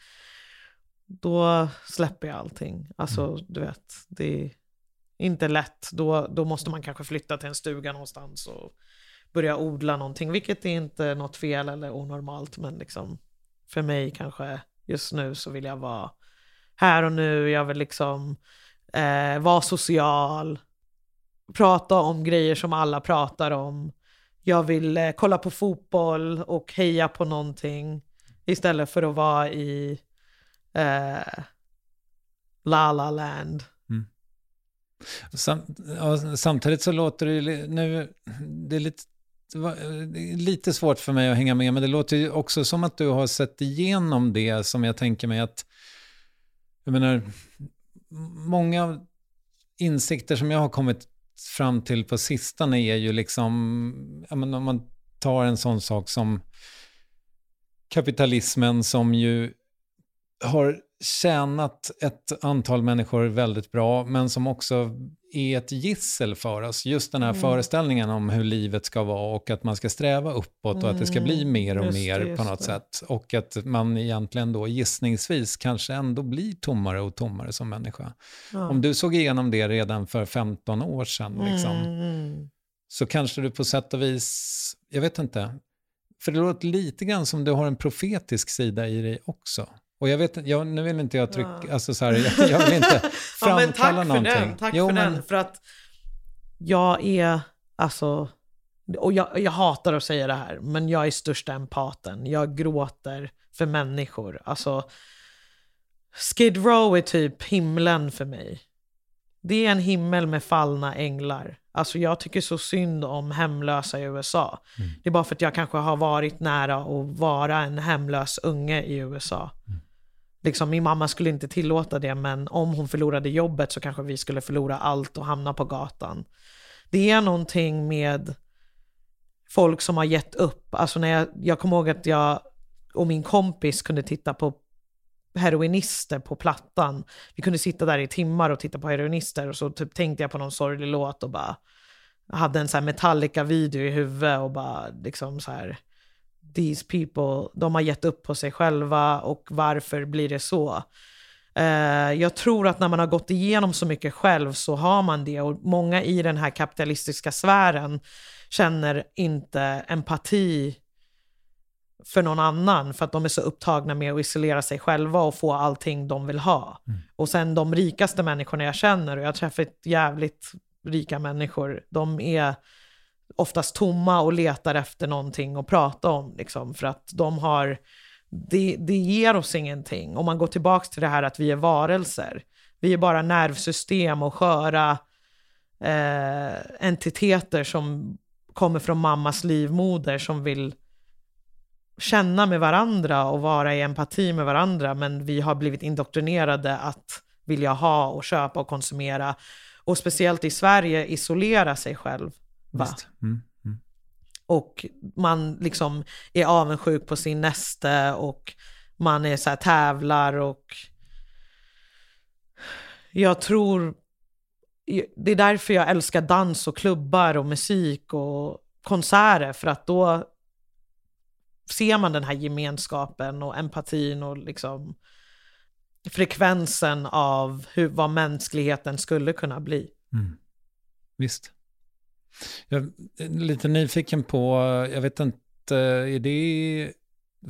då släpper jag allting. Alltså mm. du vet, det är inte lätt. Då, då måste man kanske flytta till en stuga någonstans och börja odla någonting, vilket är inte något fel eller onormalt, men liksom för mig kanske just nu så vill jag vara här och nu, jag vill liksom eh, vara social, prata om grejer som alla pratar om. Jag vill eh, kolla på fotboll och heja på någonting istället för att vara i eh, La La Land. Mm. Sam, ja, samtidigt så låter det nu, det är lite, lite svårt för mig att hänga med, men det låter ju också som att du har sett igenom det som jag tänker mig att, jag menar, många insikter som jag har kommit fram till på sistone är ju liksom, ja, men om man tar en sån sak som kapitalismen som ju har tjänat ett antal människor väldigt bra, men som också är ett gissel för oss. Just den här mm. föreställningen om hur livet ska vara och att man ska sträva uppåt mm. och att det ska bli mm. mer och just mer det, på något det. sätt. Och att man egentligen då gissningsvis kanske ändå blir tommare och tommare som människa. Ja. Om du såg igenom det redan för 15 år sedan, liksom, mm. så kanske du på sätt och vis, jag vet inte, för det låter lite grann som du har en profetisk sida i dig också. Och jag vet jag, nu vill inte jag trycka, ja. alltså så här, jag, jag, vill inte framkalla ja, någonting. Den, tack jo, för men... den, för att jag är, alltså, och jag, jag hatar att säga det här, men jag är största empaten. Jag gråter för människor. Alltså, Skid Row är typ himlen för mig. Det är en himmel med fallna änglar. Alltså jag tycker så synd om hemlösa i USA. Mm. Det är bara för att jag kanske har varit nära att vara en hemlös unge i USA. Mm. Liksom, min mamma skulle inte tillåta det, men om hon förlorade jobbet så kanske vi skulle förlora allt och hamna på gatan. Det är någonting med folk som har gett upp. Alltså när jag, jag kommer ihåg att jag och min kompis kunde titta på heroinister på plattan. Vi kunde sitta där i timmar och titta på heroinister och så typ tänkte jag på någon sorglig låt och bara hade en så här Metallica-video i huvudet och bara liksom så här these people, de har gett upp på sig själva och varför blir det så? Uh, jag tror att när man har gått igenom så mycket själv så har man det och många i den här kapitalistiska sfären känner inte empati för någon annan för att de är så upptagna med att isolera sig själva och få allting de vill ha. Mm. Och sen de rikaste människorna jag känner, och jag har träffat jävligt rika människor, de är oftast tomma och letar efter någonting att prata om. Liksom, för att de har, det, det ger oss ingenting. Om man går tillbaka till det här att vi är varelser. Vi är bara nervsystem och sköra eh, entiteter som kommer från mammas livmoder som vill känna med varandra och vara i empati med varandra. Men vi har blivit indoktrinerade att vilja ha och köpa och konsumera. Och speciellt i Sverige isolera sig själv. Va? Mm, mm. Och man liksom är avundsjuk på sin näste och man är så här, tävlar och jag tror det är därför jag älskar dans och klubbar och musik och konserter för att då ser man den här gemenskapen och empatin och liksom frekvensen av hur, vad mänskligheten skulle kunna bli. Mm. Visst. Jag är lite nyfiken på, jag vet inte, är det...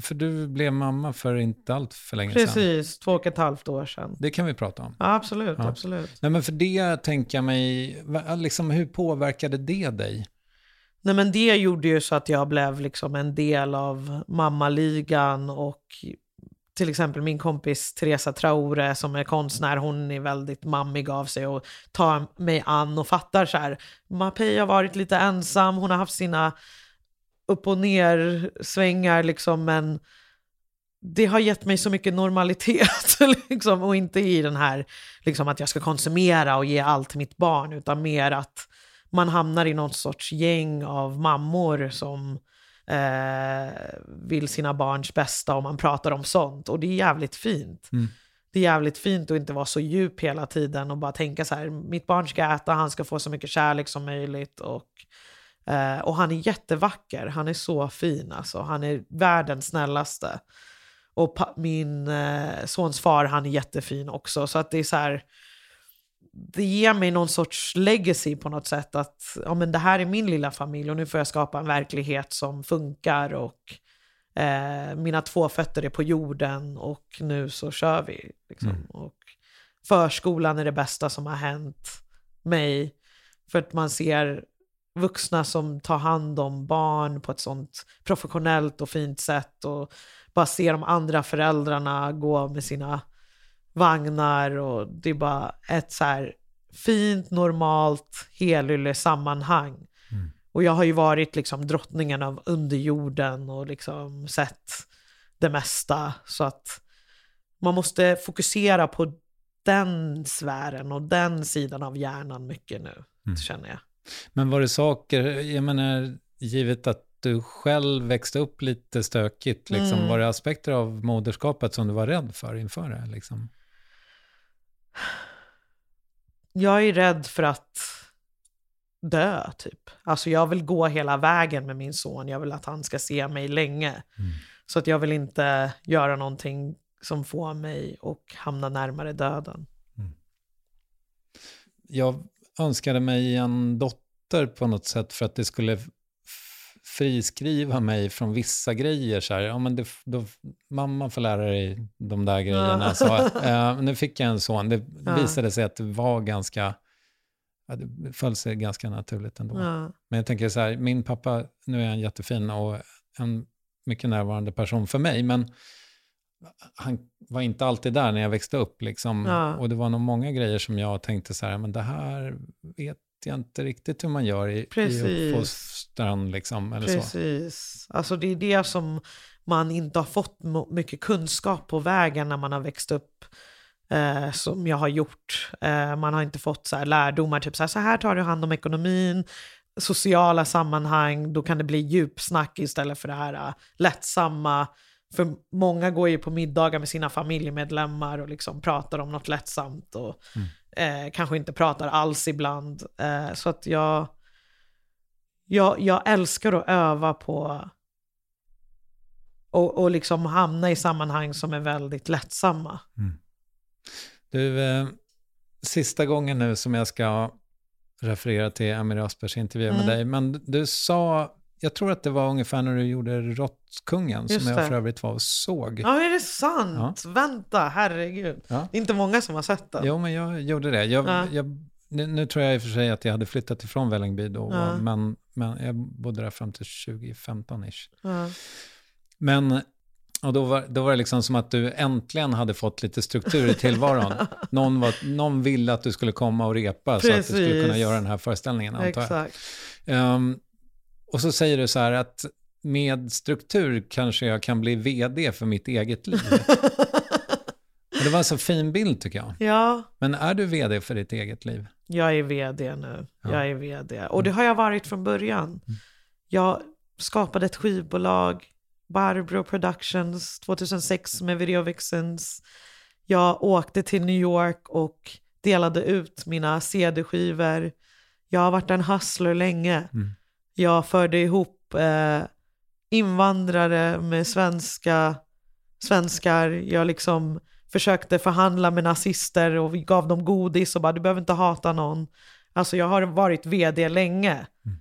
För du blev mamma för inte allt för länge Precis, sedan. Precis, två och ett halvt år sedan. Det kan vi prata om. Ja, absolut, ja. absolut. Nej, men för det tänker jag mig, liksom, hur påverkade det dig? Nej men det gjorde ju så att jag blev liksom en del av mammaligan och till exempel min kompis Teresa Traore som är konstnär, hon är väldigt mammig av sig och tar mig an och fattar så här. Mapei har varit lite ensam, hon har haft sina upp och ner svängar liksom men det har gett mig så mycket normalitet liksom, och inte i den här liksom, att jag ska konsumera och ge allt till mitt barn utan mer att man hamnar i någon sorts gäng av mammor som eh, vill sina barns bästa och man pratar om sånt och det är jävligt fint. Mm. Det är jävligt fint att inte vara så djup hela tiden och bara tänka så här, mitt barn ska äta, han ska få så mycket kärlek som möjligt och Eh, och han är jättevacker, han är så fin alltså. Han är världens snällaste. Och min eh, sons far, han är jättefin också. Så att det är så här, det ger mig någon sorts legacy på något sätt. Att ja, men det här är min lilla familj och nu får jag skapa en verklighet som funkar. Och eh, mina två fötter är på jorden och nu så kör vi. Liksom. Mm. Och förskolan är det bästa som har hänt mig. För att man ser vuxna som tar hand om barn på ett sånt professionellt och fint sätt och bara ser de andra föräldrarna gå med sina vagnar och det är bara ett så här fint, normalt, helylle sammanhang. Mm. Och jag har ju varit liksom drottningen av underjorden och liksom sett det mesta. Så att man måste fokusera på den sfären och den sidan av hjärnan mycket nu, mm. känner jag. Men var det saker, jag menar, givet att du själv växte upp lite stökigt, liksom, mm. var det aspekter av moderskapet som du var rädd för inför det? Liksom? Jag är rädd för att dö, typ. Alltså jag vill gå hela vägen med min son. Jag vill att han ska se mig länge. Mm. Så att jag vill inte göra någonting som får mig att hamna närmare döden. Mm. Jag önskade mig en dotter på något sätt för att det skulle friskriva mig från vissa grejer. Så här, ja, men det, då, mamma får lära dig de där grejerna. Ja. Så, äh, nu fick jag en son. Det ja. visade sig att det var ganska... Ja, det föll sig ganska naturligt ändå. Men jag tänker så här, min pappa, nu är han jättefin och en mycket närvarande person för mig, men han var inte alltid där när jag växte upp. Liksom. Och det var nog många grejer som jag tänkte så här, men det här vet jag inte riktigt hur man gör i, i uppfostran. Liksom, eller Precis. Så. Alltså det är det som man inte har fått mycket kunskap på vägen när man har växt upp. Eh, som jag har gjort. Eh, man har inte fått så här lärdomar, typ så här, så här tar du hand om ekonomin, sociala sammanhang, då kan det bli djupsnack istället för det här uh, lättsamma för många går ju på middagar med sina familjemedlemmar och liksom pratar om något lättsamt och mm. Eh, kanske inte pratar alls ibland. Eh, så att jag, jag, jag älskar att öva på och, och liksom hamna i sammanhang som är väldigt lättsamma. Mm. Du, eh, sista gången nu som jag ska referera till Amir Aspers intervju mm. med dig, men du sa jag tror att det var ungefär när du gjorde Råttkungen som jag för övrigt var och såg. Ja, är det sant? Ja. Vänta, herregud. Ja. Det är inte många som har sett den. Jo, men jag gjorde det. Jag, ja. jag, nu, nu, tror jag i och för sig att jag hade flyttat ifrån Vällingby då, ja. men, men jag bodde där fram till 2015-ish. Men och då var, då var det liksom som att du äntligen hade fått lite struktur i tillvaron. någon, var, någon ville att du skulle komma och repa Precis. så att du skulle kunna göra den här föreställningen, antar jag. Exakt. Um, och så säger du så här att med struktur kanske jag kan bli vd för mitt eget liv. det var en så fin bild tycker jag. Ja. Men är du vd för ditt eget liv? Jag är vd nu. Ja. Jag är vd. Och det har jag varit från början. Mm. Jag skapade ett skivbolag, Barbro Productions, 2006 med Video Vixens. Jag åkte till New York och delade ut mina CD-skivor. Jag har varit en hustler länge. Mm jag förde ihop eh, invandrare med svenska, svenskar. Jag liksom försökte förhandla med nazister och gav dem godis och bara du behöver inte hata någon. Alltså jag har varit vd länge. Mm.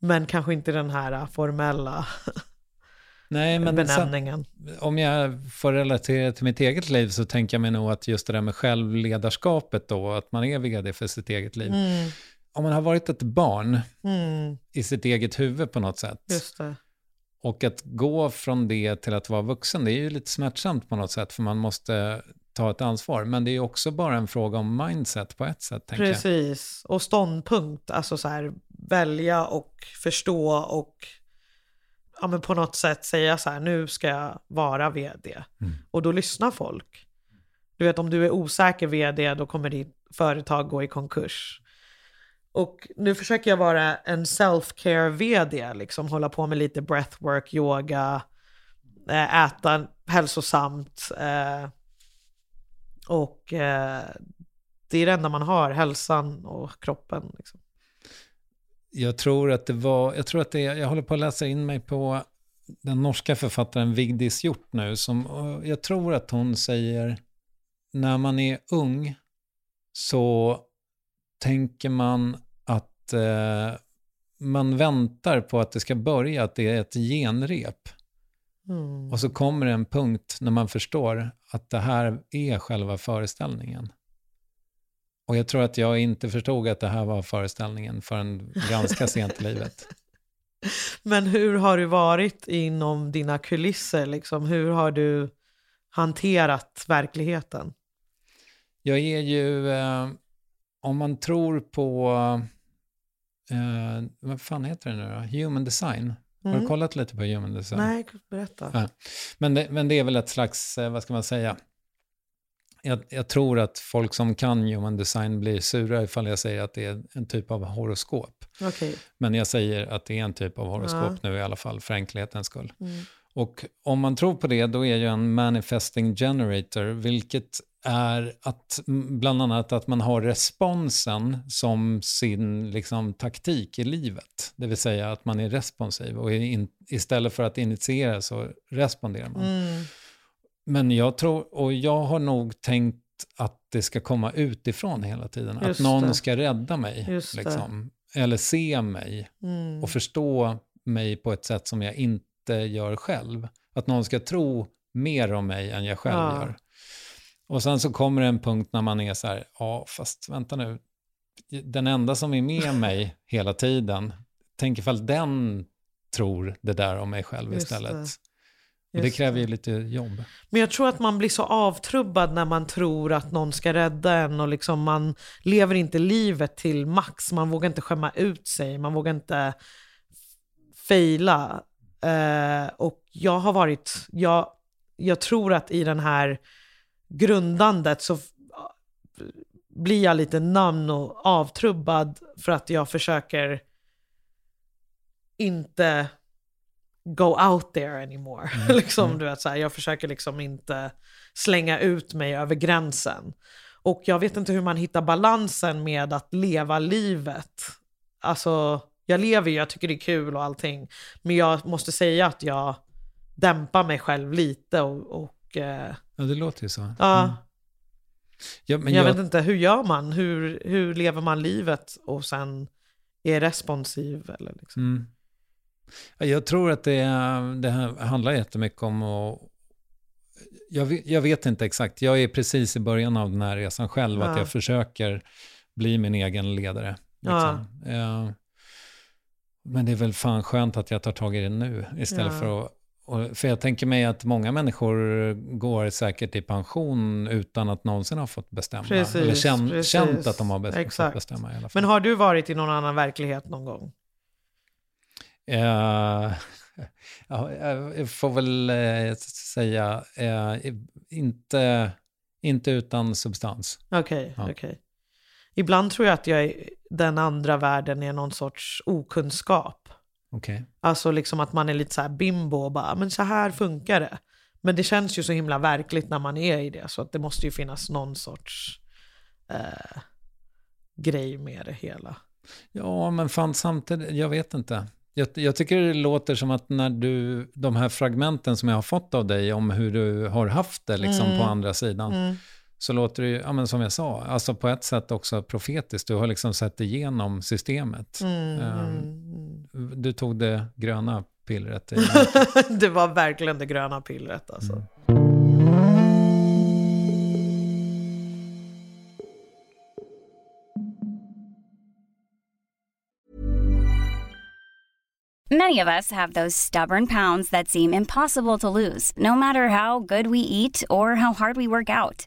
Men kanske inte den här formella Nej, men benämningen. Sen, om jag får relatera till mitt eget liv så tänker jag mig nog att just det där med självledarskapet då, att man är vd för sitt eget liv. Mm om man har varit ett barn mm. i sitt eget huvud på något sätt. Och att gå från det till att vara vuxen, det är ju lite smärtsamt på något sätt, för man måste ta ett ansvar. Men det är också bara en fråga om mindset på ett sätt. Precis, och ståndpunkt, alltså så här, välja och förstå och ja, men på något sätt säga så här, nu ska jag vara vd. Och då lyssnar folk. Du vet om du är osäker vd, då kommer ditt företag gå i konkurs. Och nu försöker jag vara en self-care vd, liksom hålla på med lite breathwork, yoga, eh, äta hälsosamt. Eh, och eh, det är det enda man har, hälsan och kroppen. Liksom. Jag tror att det var, jag tror att det, jag håller på att läsa in mig på den norska författaren Vigdis Hjort nu, som jag tror att hon säger, när man är ung så tänker man att eh, man väntar på att det ska börja, att det är ett genrep. Mm. Och så kommer det en punkt när man förstår att det här är själva föreställningen. Och jag tror att jag inte förstod att det här var föreställningen förrän ganska sent i livet. Men hur har du varit inom dina kulisser? Liksom? Hur har du hanterat verkligheten? Jag är ju, eh, om man tror på, eh, vad fan heter det nu då? Human design. Har du Mm. kollat lite på human design? Nej, berätta. Ja. Men, det, men det är väl ett slags, eh, vad ska man säga? Jag, jag tror att folk som kan human design blir sura ifall jag säger att det är en typ av horoskop. Okej. Men jag säger att det är en typ av horoskop Ja. nu i alla fall, för enkelhetens skull. Mm. Och om man tror på det, då är ju en manifesting generator, vilket är att bland annat att man har responsen som sin liksom, taktik i livet. Det vill säga att man är responsiv och in, istället för att initiera så responderar man. Mm. Men jag tror, och jag har nog tänkt att det ska komma utifrån hela tiden. Just att någon det. ska rädda mig. Liksom. Eller se mig Mm. och förstå mig på ett sätt som jag inte gör själv. Att någon ska tro mer om mig än jag själv Ja. gör. Och sen så kommer det en punkt när man är så här, ja fast vänta nu, den enda som är med mig hela tiden, tänk ifall den tror det där om mig själv Just istället. det. Och det kräver ju lite jobb. Men jag tror att man blir så avtrubbad när man tror att någon ska rädda en och liksom man lever inte livet till max. Man vågar inte skämma ut sig, man vågar inte fejla. Eh, och jag har varit, jag, jag tror att i den här grundandet så f- blir jag lite namn och avtrubbad för att jag försöker inte go out there anymore. liksom, du vet, så här, jag försöker liksom inte slänga ut mig över gränsen. Och jag vet inte hur man hittar balansen med att leva livet. Alltså, jag lever ju, jag tycker det är kul och allting. Men jag måste säga att jag dämpar mig själv lite och, och eh, Ja, det låter ju så. ja, Mm. Ja, men jag, jag, vet inte, hur gör man? Hur, hur lever man livet och sen är responsiv? Eller liksom? Mm. Ja, Jag tror att det, det handlar jättemycket om att... Jag, vet- jag vet inte exakt, jag är precis i början av den här resan själv, att Ja. jag försöker bli min egen ledare. Liksom. Eh, Men det är väl fan skönt att jag tar tag i det nu, istället Ja. för att... För jag tänker mig att många människor går säkert i pension utan att någonsin ha fått bestämma. Precis, Eller kän, precis. känt att de har bes- fått bestämma i alla fall. Men har du varit i någon annan verklighet någon gång? Eh, ja, jag får väl eh, säga, eh, inte, inte utan substans. Okej, Ja. okej. Ibland tror jag att jag är, den andra världen är någon sorts okunskap. Okej. Alltså liksom att man är lite så här bimbo och bara, men så här funkar det. Men det känns ju så himla verkligt när man är i det, så att det måste ju finnas någon sorts eh, grej med det hela. Ja, men fan samtidigt, jag vet inte. Jag, jag tycker det låter som att när du, de här fragmenten som jag har fått av dig om hur du har haft det liksom Mm. på andra sidan, så låter det ju, ja men som jag sa, alltså på ett sätt också profetiskt. Du har liksom sett igenom systemet. Mm, Eh, Du tog det gröna pillret. Det var verkligen det gröna pillret alltså. Mm. Many of us have those stubborn pounds that seem impossible to lose, no matter how good we eat or how hard we work out.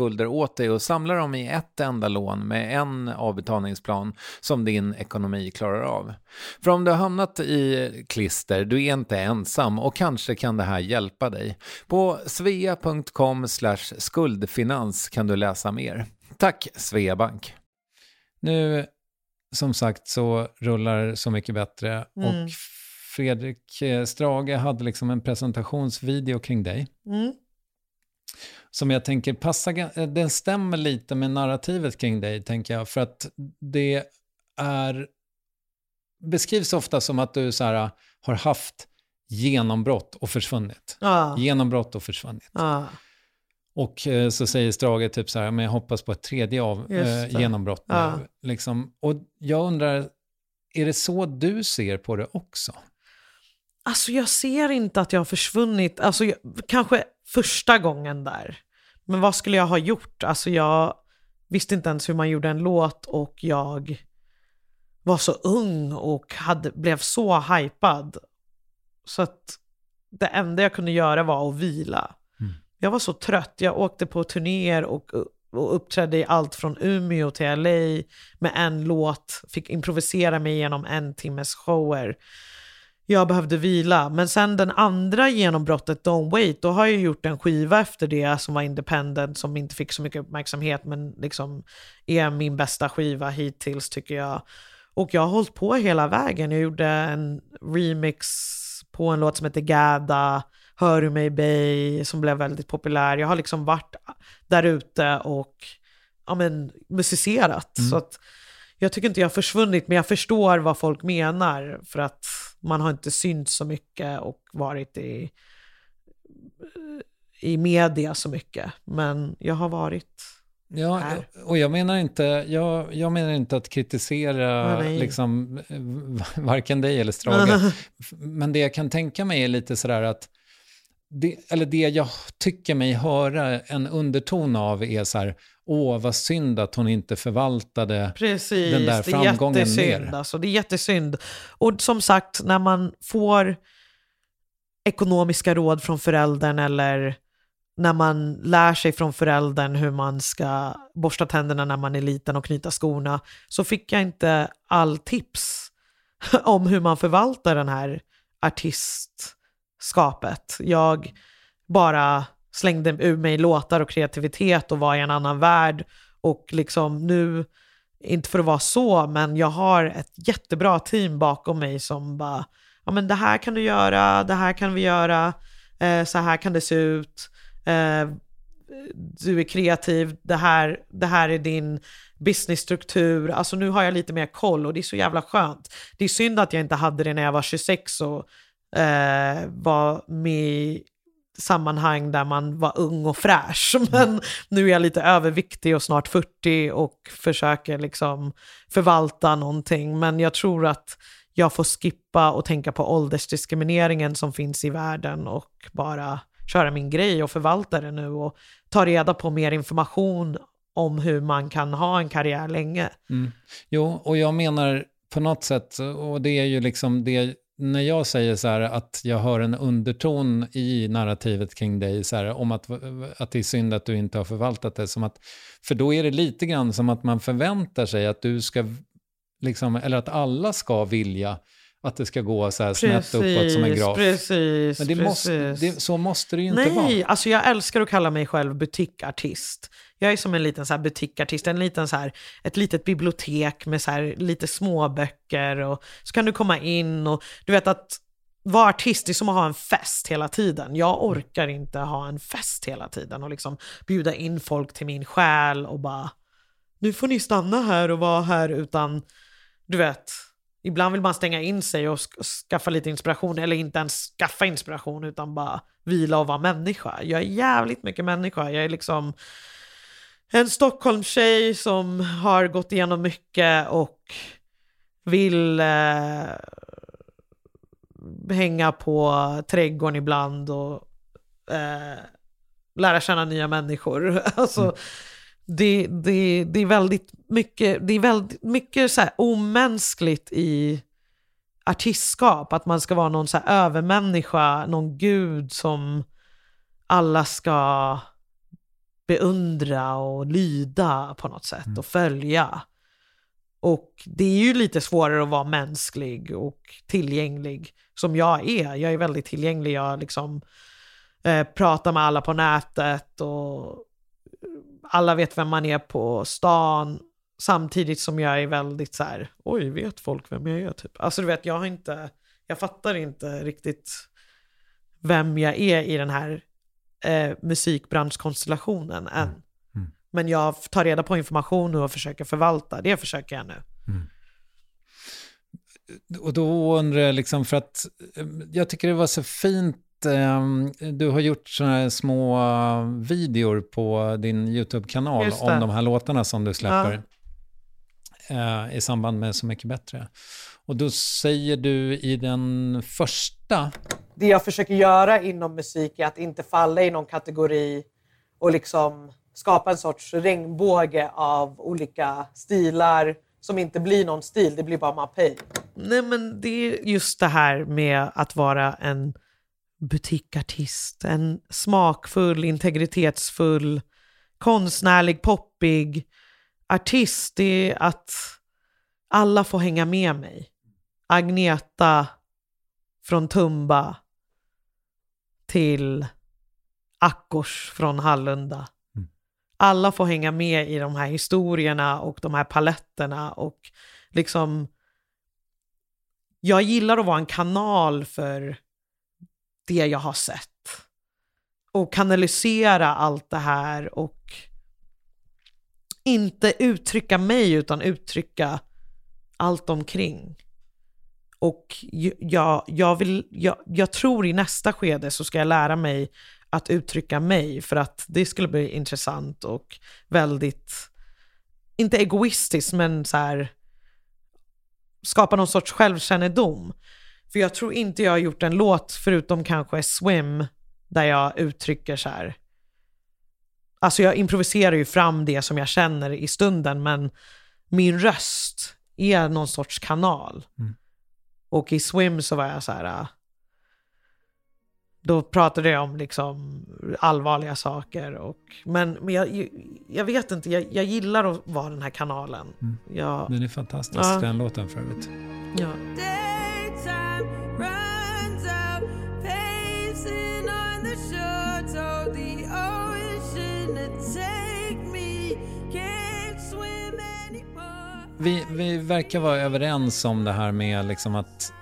åt dig och samlar dem i ett enda lån med en avbetalningsplan som din ekonomi klarar av. För om du har hamnat i klister, du är inte ensam och kanske kan det här hjälpa dig. På svea.com skuldfinans kan du läsa mer. Tack Sveabank! Nu, som sagt, så rullar Så mycket bättre Mm. och Fredrik eh, Strage hade liksom en presentationsvideo kring dig Mm. Som jag tänker passar, ga- den stämmer lite med narrativet kring dig, tänker jag, för att det är, beskrivs ofta som att du så här, har haft genombrott och försvunnit. Ja. Genombrott och försvunnit. Ja. Och eh, så säger Strage typ så här, men jag hoppas på ett tredje av, eh, genombrott nu. Ja. Liksom. Och jag undrar, är det så du ser på det också? Alltså jag ser inte att jag har försvunnit, alltså jag, kanske första gången där. Men vad skulle jag ha gjort? Alltså jag visste inte ens hur man gjorde en låt och jag var så ung och hade, blev så hypad. Så att det enda jag kunde göra var att vila. Mm. Jag var så trött, jag åkte på turnéer och, och uppträdde i allt från Umeå till LA med en låt, fick improvisera mig igenom en timmes shower jag behövde vila. Men sen den andra genombrottet, Don't Wait, då har jag gjort en skiva efter det som var independent, som inte fick så mycket uppmärksamhet, men liksom är min bästa skiva hittills tycker jag. Och jag har hållit på hela vägen. Jag gjorde en remix på en låt som heter Gada, Hör du mig Bay, som blev väldigt populär. Jag har liksom varit där ute och ja, men, musicerat. Så att jag tycker inte jag har försvunnit, men jag förstår vad folk menar för att man har inte synts så mycket och varit i, i media så mycket. Men jag har varit Ja, här. och jag menar inte, jag, jag menar inte att kritisera nej. liksom, eh, varken dig eller Strage. Men det jag kan tänka mig är lite sådär att, det, eller det jag tycker mig höra en underton av är så här, åh vad synd att hon inte förvaltade Precis, den där det är framgången jättesynd. mer. Alltså, det är jättesynd. Och som sagt, när man får ekonomiska råd från föräldern eller när man lär sig från föräldern hur man ska borsta tänderna när man är liten och knyta skorna, så fick jag inte all tips om hur man förvaltar den här artistskapet. Jag bara slängde ur mig låtar och kreativitet och var i en annan värld Och liksom nu, inte för att vara så, men jag har ett jättebra team bakom mig som bara, ja men det här kan du göra, det här kan vi göra, eh, så här kan det se ut. Eh, du är kreativ, det här, det här är din businessstruktur. Alltså nu har jag lite mer koll och det är så jävla skönt. Det är synd att jag inte hade det när jag var 26 och eh, var med sammanhang där man var ung och fräsch. Men nu är jag lite överviktig och snart 40 och försöker liksom förvalta någonting. Men jag tror att jag får skippa och tänka på åldersdiskrimineringen som finns i världen och bara köra min grej och förvalta det nu och ta reda på mer information om hur man kan ha en karriär länge. Mm. Jo, och jag menar på något sätt, och det är ju liksom det, när jag säger så här att jag hör en underton i narrativet kring dig, så här, om att, att det är synd att du inte har förvaltat det, som att, för då är det lite grann som att man förväntar sig att du ska, liksom, eller att alla ska vilja att det ska gå så här snett uppåt som en graf. Precis, Men det precis. Måste, det, så måste det ju inte vara. Nej, alltså jag älskar att kalla mig själv butikartist. Jag är som en liten så butikartist, en liten så här, ett litet bibliotek med så här lite småböcker och så kan du komma in och du vet att vara artist är som att ha en fest hela tiden. Jag orkar inte ha en fest hela tiden och liksom bjuda in folk till min själ och bara nu får ni stanna här och vara här utan du vet Ibland vill man stänga in sig och skaffa lite inspiration, eller inte ens skaffa inspiration utan bara vila och vara människa. Jag är jävligt mycket människa. Jag är liksom en Stockholmstjej som har gått igenom mycket och vill eh, hänga på trädgården ibland och eh, lära känna nya människor. alltså, mm det, det, det är väldigt mycket, det är väldigt mycket så här omänskligt i artistskap. Att man ska vara någon så här övermänniska, någon gud som alla ska beundra och lyda på något sätt och följa. Och det är ju lite svårare att vara mänsklig och tillgänglig som jag är. Jag är väldigt tillgänglig. Jag liksom eh, pratar med alla på nätet och alla vet vem man är på stan. Samtidigt som jag är väldigt så här, oj, vet folk vem jag är? Typ. Alltså du vet, jag har inte, jag fattar inte riktigt vem jag är i den här eh, musikbranschkonstellationen än. Mm. Men jag tar reda på information nu och försöker förvalta. Det försöker jag nu. Och då undrar jag, liksom, för att eh, jag tycker det var så fint, du har gjort sådana här små eh, videor på din YouTube-kanal om de här låtarna som du släpper eh, i samband med Så mycket bättre. Och då säger du i den första, Det jag försöker göra inom musik är att inte falla i någon kategori och liksom skapa en sorts regnbåge av olika stilar som inte blir någon stil, det blir bara mapej. Nej men det är just det här med att vara en butikartist, en smakfull, integritetsfull, konstnärlig, poppig artist. Det är att alla får hänga med mig. Agneta från Tumba till Akkors från Hallunda. Alla får hänga med i de här historierna och de här paletterna och liksom jag gillar att vara en kanal för det jag har sett. Och kanalisera allt det här och inte uttrycka mig utan uttrycka allt omkring. Och jag, jag, vill, jag, jag tror i nästa skede så ska jag lära mig att uttrycka mig för att det skulle bli intressant och väldigt, inte egoistiskt men så här skapa någon sorts självkännedom. För jag tror inte jag har gjort en låt förutom kanske Swim där jag uttrycker så här. Alltså jag improviserar ju fram det som jag känner i stunden men min röst är någon sorts kanal. Och i Swim så var jag så här. äh, Då pratade jag om liksom allvarliga saker. Och, men men jag, jag vet inte, jag, jag gillar att vara den här kanalen. Jag, den är fantastisk Ja. den låten för övrigt. ja. Vi, vi verkar vara överens om det här med liksom att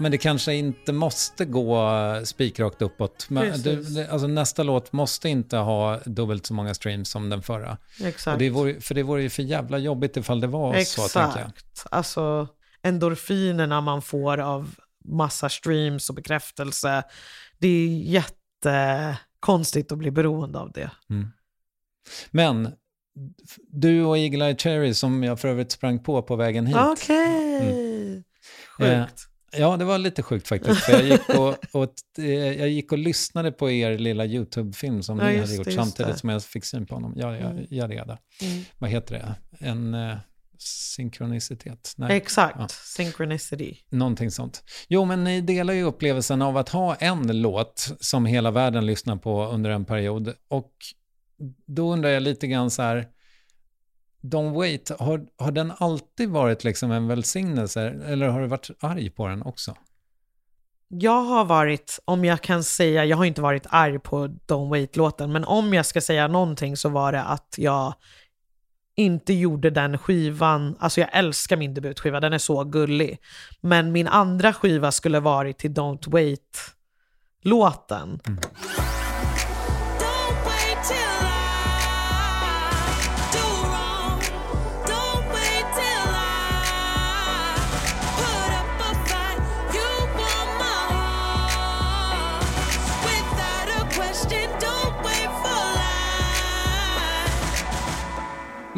men det kanske inte måste gå spikrakt uppåt. Men du, alltså nästa låt måste inte ha dubbelt så många streams som den förra. Och Exakt. det vore, för det vore ju för jävla jobbigt ifall det var så, tänker jag. Exakt. Alltså endorfinerna man får av massa streams och bekräftelse. Det är jättekonstigt att bli beroende av det. Men f- du och Eagle Eye Cherry som jag för övrigt sprang på på vägen hit. Okej. Eh, Sjukt. Ja, det var lite sjukt faktiskt. För jag, gick och, och, eh, jag gick och lyssnade på er lilla YouTube-film som Ja, ni hade det, gjort just samtidigt det. som jag fick syn på honom. Ja, ja, ja, ja, ja. Mm. Vad heter det? En eh, synkronicitet? Nej, Exakt. Ja. Synchronicity. någonting sånt. Jo, men ni delar ju upplevelsen av att ha en låt som hela världen lyssnar på under en period. Och då undrar jag lite grann så här, Don't Wait, har, har den alltid varit liksom en välsignelse eller har du varit arg på den också? Jag har varit, om jag kan säga, jag har inte varit arg på Don't Wait-låten, men om jag ska säga någonting så var det att jag inte gjorde den skivan, alltså jag älskar min debutskiva, den är så gullig. Men min andra skiva skulle varit till Don't Wait-låten. Don't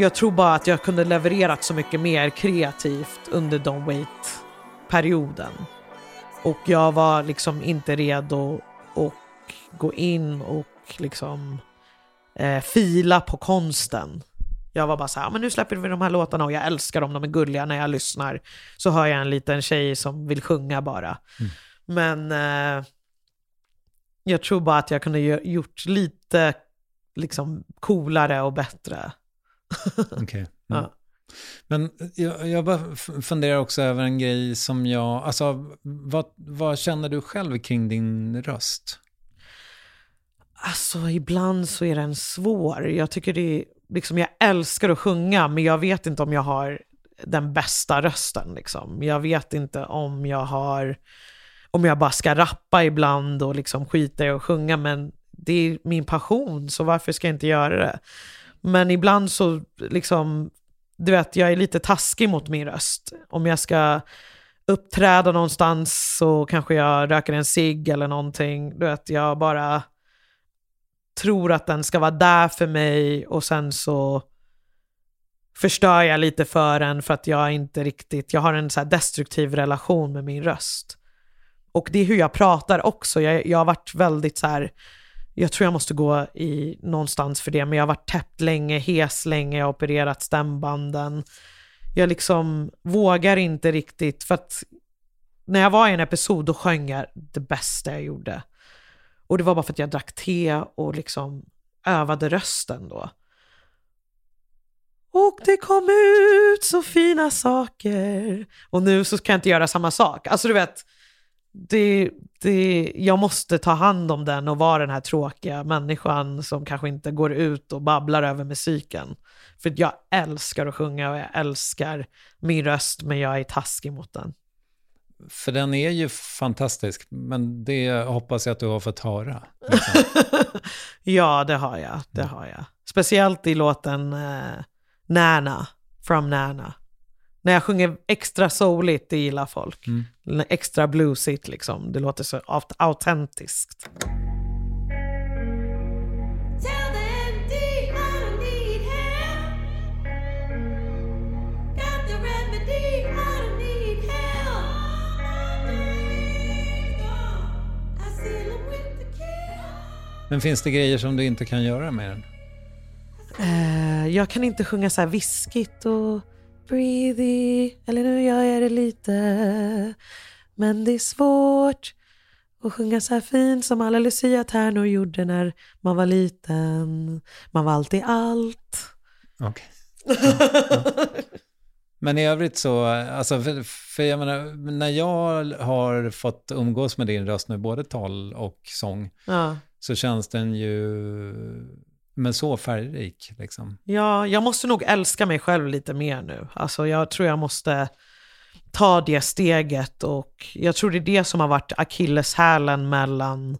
jag tror bara att jag kunde levererat så mycket mer kreativt under Don't Wait-perioden. Och jag var liksom inte redo att gå in och liksom eh, fila på konsten. Jag var bara så här, men nu släpper vi de här låtarna och jag älskar dem, de är gulliga när jag lyssnar. Så hör jag en liten tjej som vill sjunga bara. Men eh, jag tror bara att jag kunde gjort lite liksom coolare och bättre. Okej. Ja. Mm. Men jag, jag bara funderar också över en grej som jag, alltså vad, vad känner du själv kring din röst? Alltså ibland så är den svår. Jag tycker det är, liksom jag älskar att sjunga men jag vet inte om jag har den bästa rösten liksom. Jag vet inte om jag har, om jag bara ska rappa ibland och liksom skita i att sjunga men det är min passion så varför ska jag inte göra det? Men ibland så liksom, du vet jag är lite taskig mot min röst. Om jag ska uppträda någonstans så kanske jag röker en cigg eller någonting. Du vet jag bara tror att den ska vara där för mig och sen så förstör jag lite för den för att jag inte riktigt, jag har en så här destruktiv relation med min röst. Och det är hur jag pratar också. Jag, jag har varit väldigt så här, jag tror jag måste gå i någonstans för det, men jag har varit täppt länge, hes länge, jag har opererat stämbanden. Jag liksom vågar inte riktigt, för att när jag var i en episod då sjöng jag det bästa jag gjorde. Och det var bara för att jag drack te och liksom övade rösten då. Och det kom ut så fina saker. Och nu så kan jag inte göra samma sak. Alltså du vet, det, det, jag måste ta hand om den och vara den här tråkiga människan som kanske inte går ut och babblar över musiken. För jag älskar att sjunga och jag älskar min röst men jag är taskig mot den. För den är ju fantastisk, men det hoppas jag att du har fått höra. Liksom. ja, det har jag. Det har jag. Speciellt i låten eh, Nana, from Nana. När jag sjunger extra souligt, det gillar folk. Mm. Extra bluesigt liksom. Det låter så aut- autentiskt. Men finns det grejer som du inte kan göra med den? Eh, jag kan inte sjunga så här viskigt och breathy, eller nu gör jag det lite. Men det är svårt att sjunga så här fint som alla Lucia-tärnor gjorde när man var liten. Man var alltid allt. Okej. Men i övrigt så, alltså för, för jag menar, när jag har fått umgås med din röst nu, både tal och sång, Ja så känns den ju men så färgrik liksom. Ja, jag måste nog älska mig själv lite mer nu. Alltså jag tror jag måste ta det steget och jag tror det är det som har varit akilleshälen mellan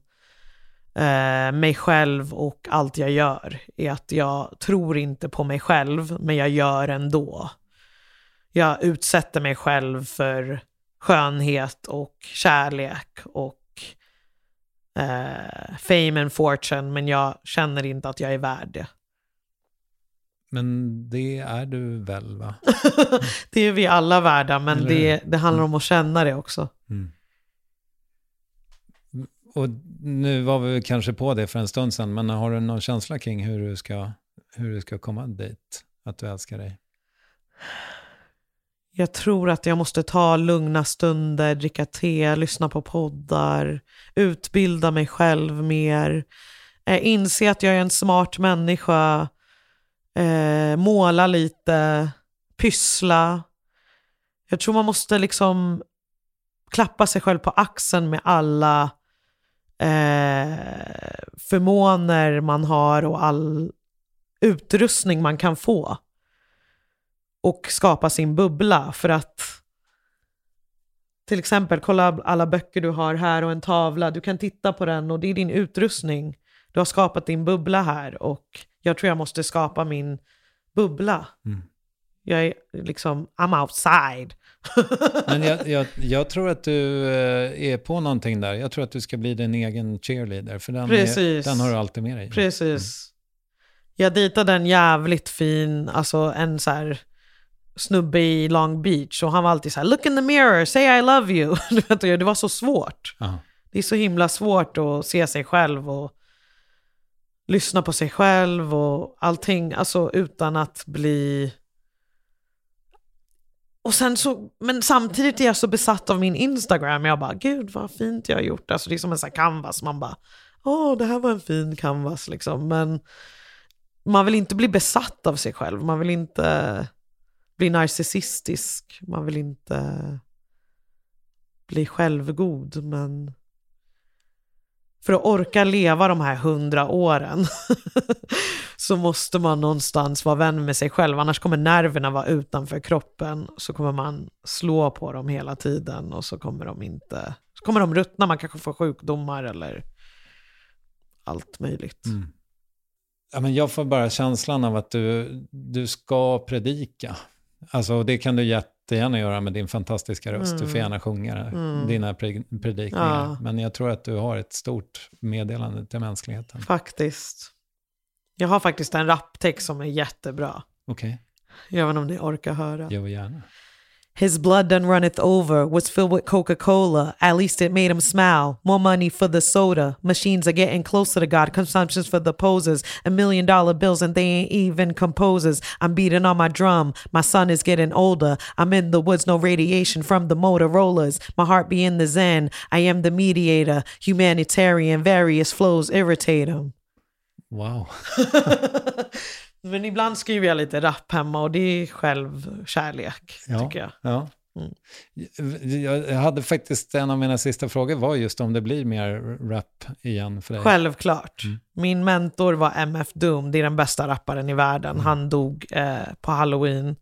eh, mig själv och allt jag gör. Är att jag tror inte på mig själv, men jag gör ändå. Jag utsätter mig själv för skönhet och kärlek och eh, fame and fortune, men jag känner inte att jag är värd det. Men det är du väl va? det är vi alla värda, men Eller det, det handlar om att känna det också. Mm. Och nu var vi kanske på det för en stund sedan, men har du någon känsla kring hur du ska, hur du ska komma dit? Att du älskar dig? Jag tror att jag måste ta lugna stunder, dricka te, lyssna på poddar, utbilda mig själv mer, eh, inse att jag är en smart människa, eh, måla lite, pyssla. Jag tror man måste liksom klappa sig själv på axeln med alla eh, förmåner man har och all utrustning man kan få och skapa sin bubbla. För att till exempel, kolla alla böcker du har här och en tavla. Du kan titta på den och det är din utrustning. Du har skapat din bubbla här och jag tror jag måste skapa min bubbla. Mm. Jag är liksom, I'm outside. Men jag, jag, jag tror att du eh, är på någonting där. Jag tror att du ska bli din egen cheerleader, för den, är, den har du alltid med dig. Precis. Jag dejtade en jävligt fin, alltså en så här snubbe i Long Beach och han var alltid så här look in the mirror, say I love you. Det var så svårt. Ja. Det är så himla svårt att se sig själv och lyssna på sig själv och allting, alltså utan att bli... Och sen så, men samtidigt är jag så besatt av min Instagram, jag bara gud vad fint jag har gjort. Alltså det är som en sån här canvas, man bara åh det här var en fin canvas liksom. Men man vill inte bli besatt av sig själv, man vill inte bli narcissistisk, man vill inte bli självgod, men för att orka leva de här hundra åren så måste man någonstans vara vän med sig själv, annars kommer nerverna vara utanför kroppen, så kommer man slå på dem hela tiden och så kommer de inte, så kommer de ruttna, man kanske får sjukdomar eller allt möjligt. Mm. Ja, men jag får bara känslan av att du, du ska predika. Alltså, det kan du jättegärna göra med din fantastiska röst. Du får gärna sjunga dina pre- predikningar. Ja. Men jag tror att du har ett stort meddelande till mänskligheten. Faktiskt. Jag har faktiskt en raptext som är jättebra. Okej, Jag vet inte om ni orkar höra. vi gärna. His blood done runneth over, was filled with Coca Cola. At least it made him smile. More money for the soda. Machines are getting closer to God. Consumption's for the posers. A million dollar bills and they ain't even composers. I'm beating on my drum. My son is getting older. I'm in the woods, no radiation from the Motorola's. My heart be in the Zen. I am the mediator. Humanitarian, various flows irritate him. Wow. Men ibland skriver jag lite rap hemma och det är självkärlek, Ja. tycker jag. Ja. Mm. Jag hade faktiskt, en av mina sista frågor var just om det blir mer rap igen för dig. Självklart. Min mentor var MF Doom, det är den bästa rapparen i världen. Han dog eh, på halloween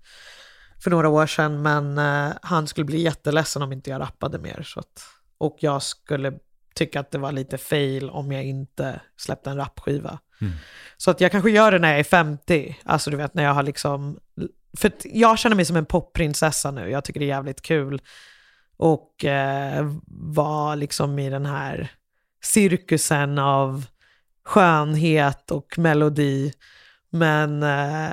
för några år sedan, men eh, han skulle bli jätteledsen om inte jag rappade mer. Så att, och jag skulle tycka att det var lite fail om jag inte släppte en rapskiva. Så att jag kanske gör det när jag är 50, alltså du vet när jag har liksom... För jag känner mig som en popprinsessa nu, jag tycker det är jävligt kul. Och eh, vara liksom i den här cirkusen av skönhet och melodi. Men eh,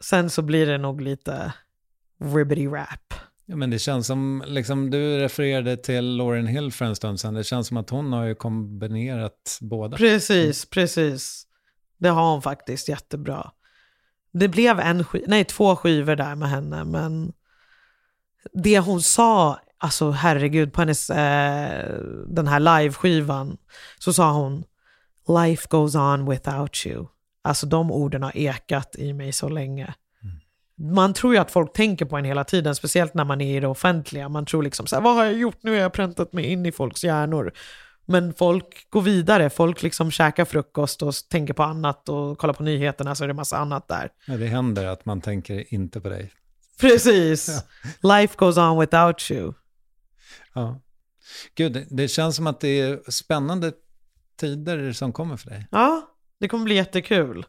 sen så blir det nog lite ribbity rap. Ja, men det känns som, liksom, du refererade till Lauren Hill för en stund sedan. Det känns som att hon har ju kombinerat båda. Precis, precis. Det har hon faktiskt jättebra. Det blev en sk- nej, två skivor där med henne, men det hon sa, alltså herregud, på hennes, eh, den här live-skivan, så sa hon Life goes on without you. Alltså de orden har ekat i mig så länge. Man tror ju att folk tänker på en hela tiden, speciellt när man är i det offentliga. Man tror liksom så här, vad har jag gjort? Nu har jag präntat mig in i folks hjärnor. Men folk går vidare, folk liksom käkar frukost och tänker på annat och kollar på nyheterna så är det massa annat där. Ja, det händer att man tänker inte på dig. Precis. Life goes on without you. Ja. Gud, det, känns som att det är spännande tider som kommer för dig. Ja, det kommer bli jättekul.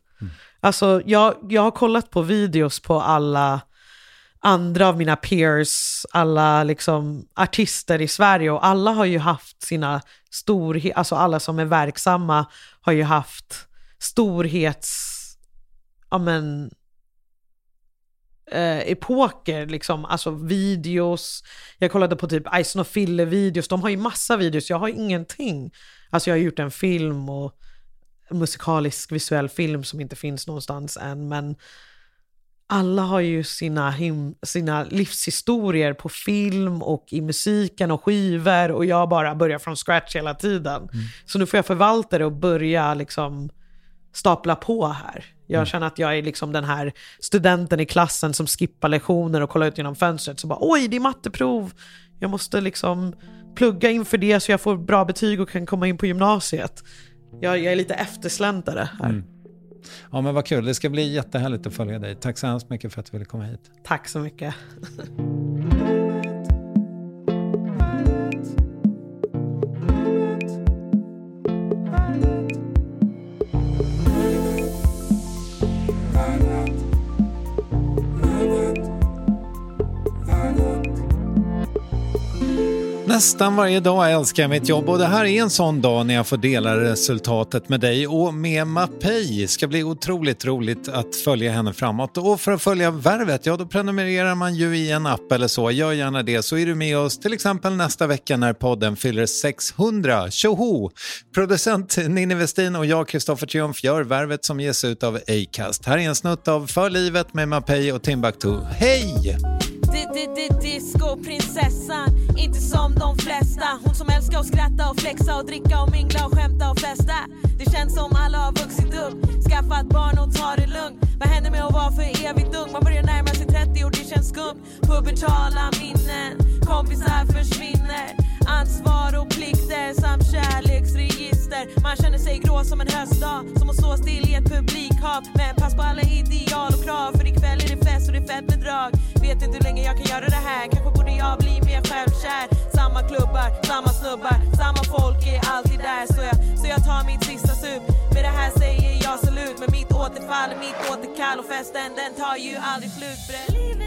Alltså, jag, jag har kollat på videos på alla andra av mina peers, alla liksom artister i Sverige och alla har ju haft sina storhet, alltså alla som är verksamma har ju haft storhets, ja men, eh, epoker, liksom, alltså videos. Jag kollade på typ Ison och Fille-videos, de har ju massa videos, jag har ingenting. Alltså jag har gjort en film och en musikalisk visuell film som inte finns någonstans än, men alla har ju sina, him- sina livshistorier på film och i musiken och skivor och jag bara börjar från scratch hela tiden. Så nu får jag förvalta det och börja liksom stapla på här. Jag känner att jag är liksom den här studenten i klassen som skippar lektioner och kollar ut genom fönstret. Så bara oj, det är matteprov. Jag måste liksom plugga inför det så jag får bra betyg och kan komma in på gymnasiet. Jag, jag är lite eftersläntare här. Ja, men vad kul. Det ska bli jättehärligt att följa dig. Tack så hemskt mycket för att du ville komma hit. Tack så mycket. Nästan varje dag älskar jag mitt jobb och det här är en sån dag när jag får dela resultatet med dig och med Mapei. Det ska bli otroligt roligt att följa henne framåt. Och för att följa Värvet, ja då prenumererar man ju i en app eller så. Gör gärna det så är du med oss till exempel nästa vecka när podden fyller 600. Tjoho! Producent Ninni Westin och jag, Kristoffer Triumf, gör Värvet som ges ut av Acast. Här är en snutt av För livet med Mapei och Timbuktu. Hej! Disco-prinsessan, Discoprinsessan, inte som de flesta. Hon som älskar att skratta och flexa och dricka och mingla och skämta och festa. Det känns som alla har vuxit upp, skaffat barn och tar det lugnt. Vad händer med att vara för evigt ung? Man börjar närma sig 30 och det känns skumt. Pubertala minnen, kompisar försvinner. Ansvar och plikter samt vänster Man känner sig grå som en höstdag. Som att stå still i ett publikhav. Men pass på alla ideal och krav. För ikväll är det fest och det är fett med drag. Vet inte hur länge jag kan göra det här. Kanske borde jag bli mer självkär. Samma klubbar, samma snubbar Samma folk är alltid där. Så jag, så jag tar mitt sista sup. Med det här säger jag salut. Men mitt återfall är mitt återkall Och festen den tar ju aldrig slut. Bre.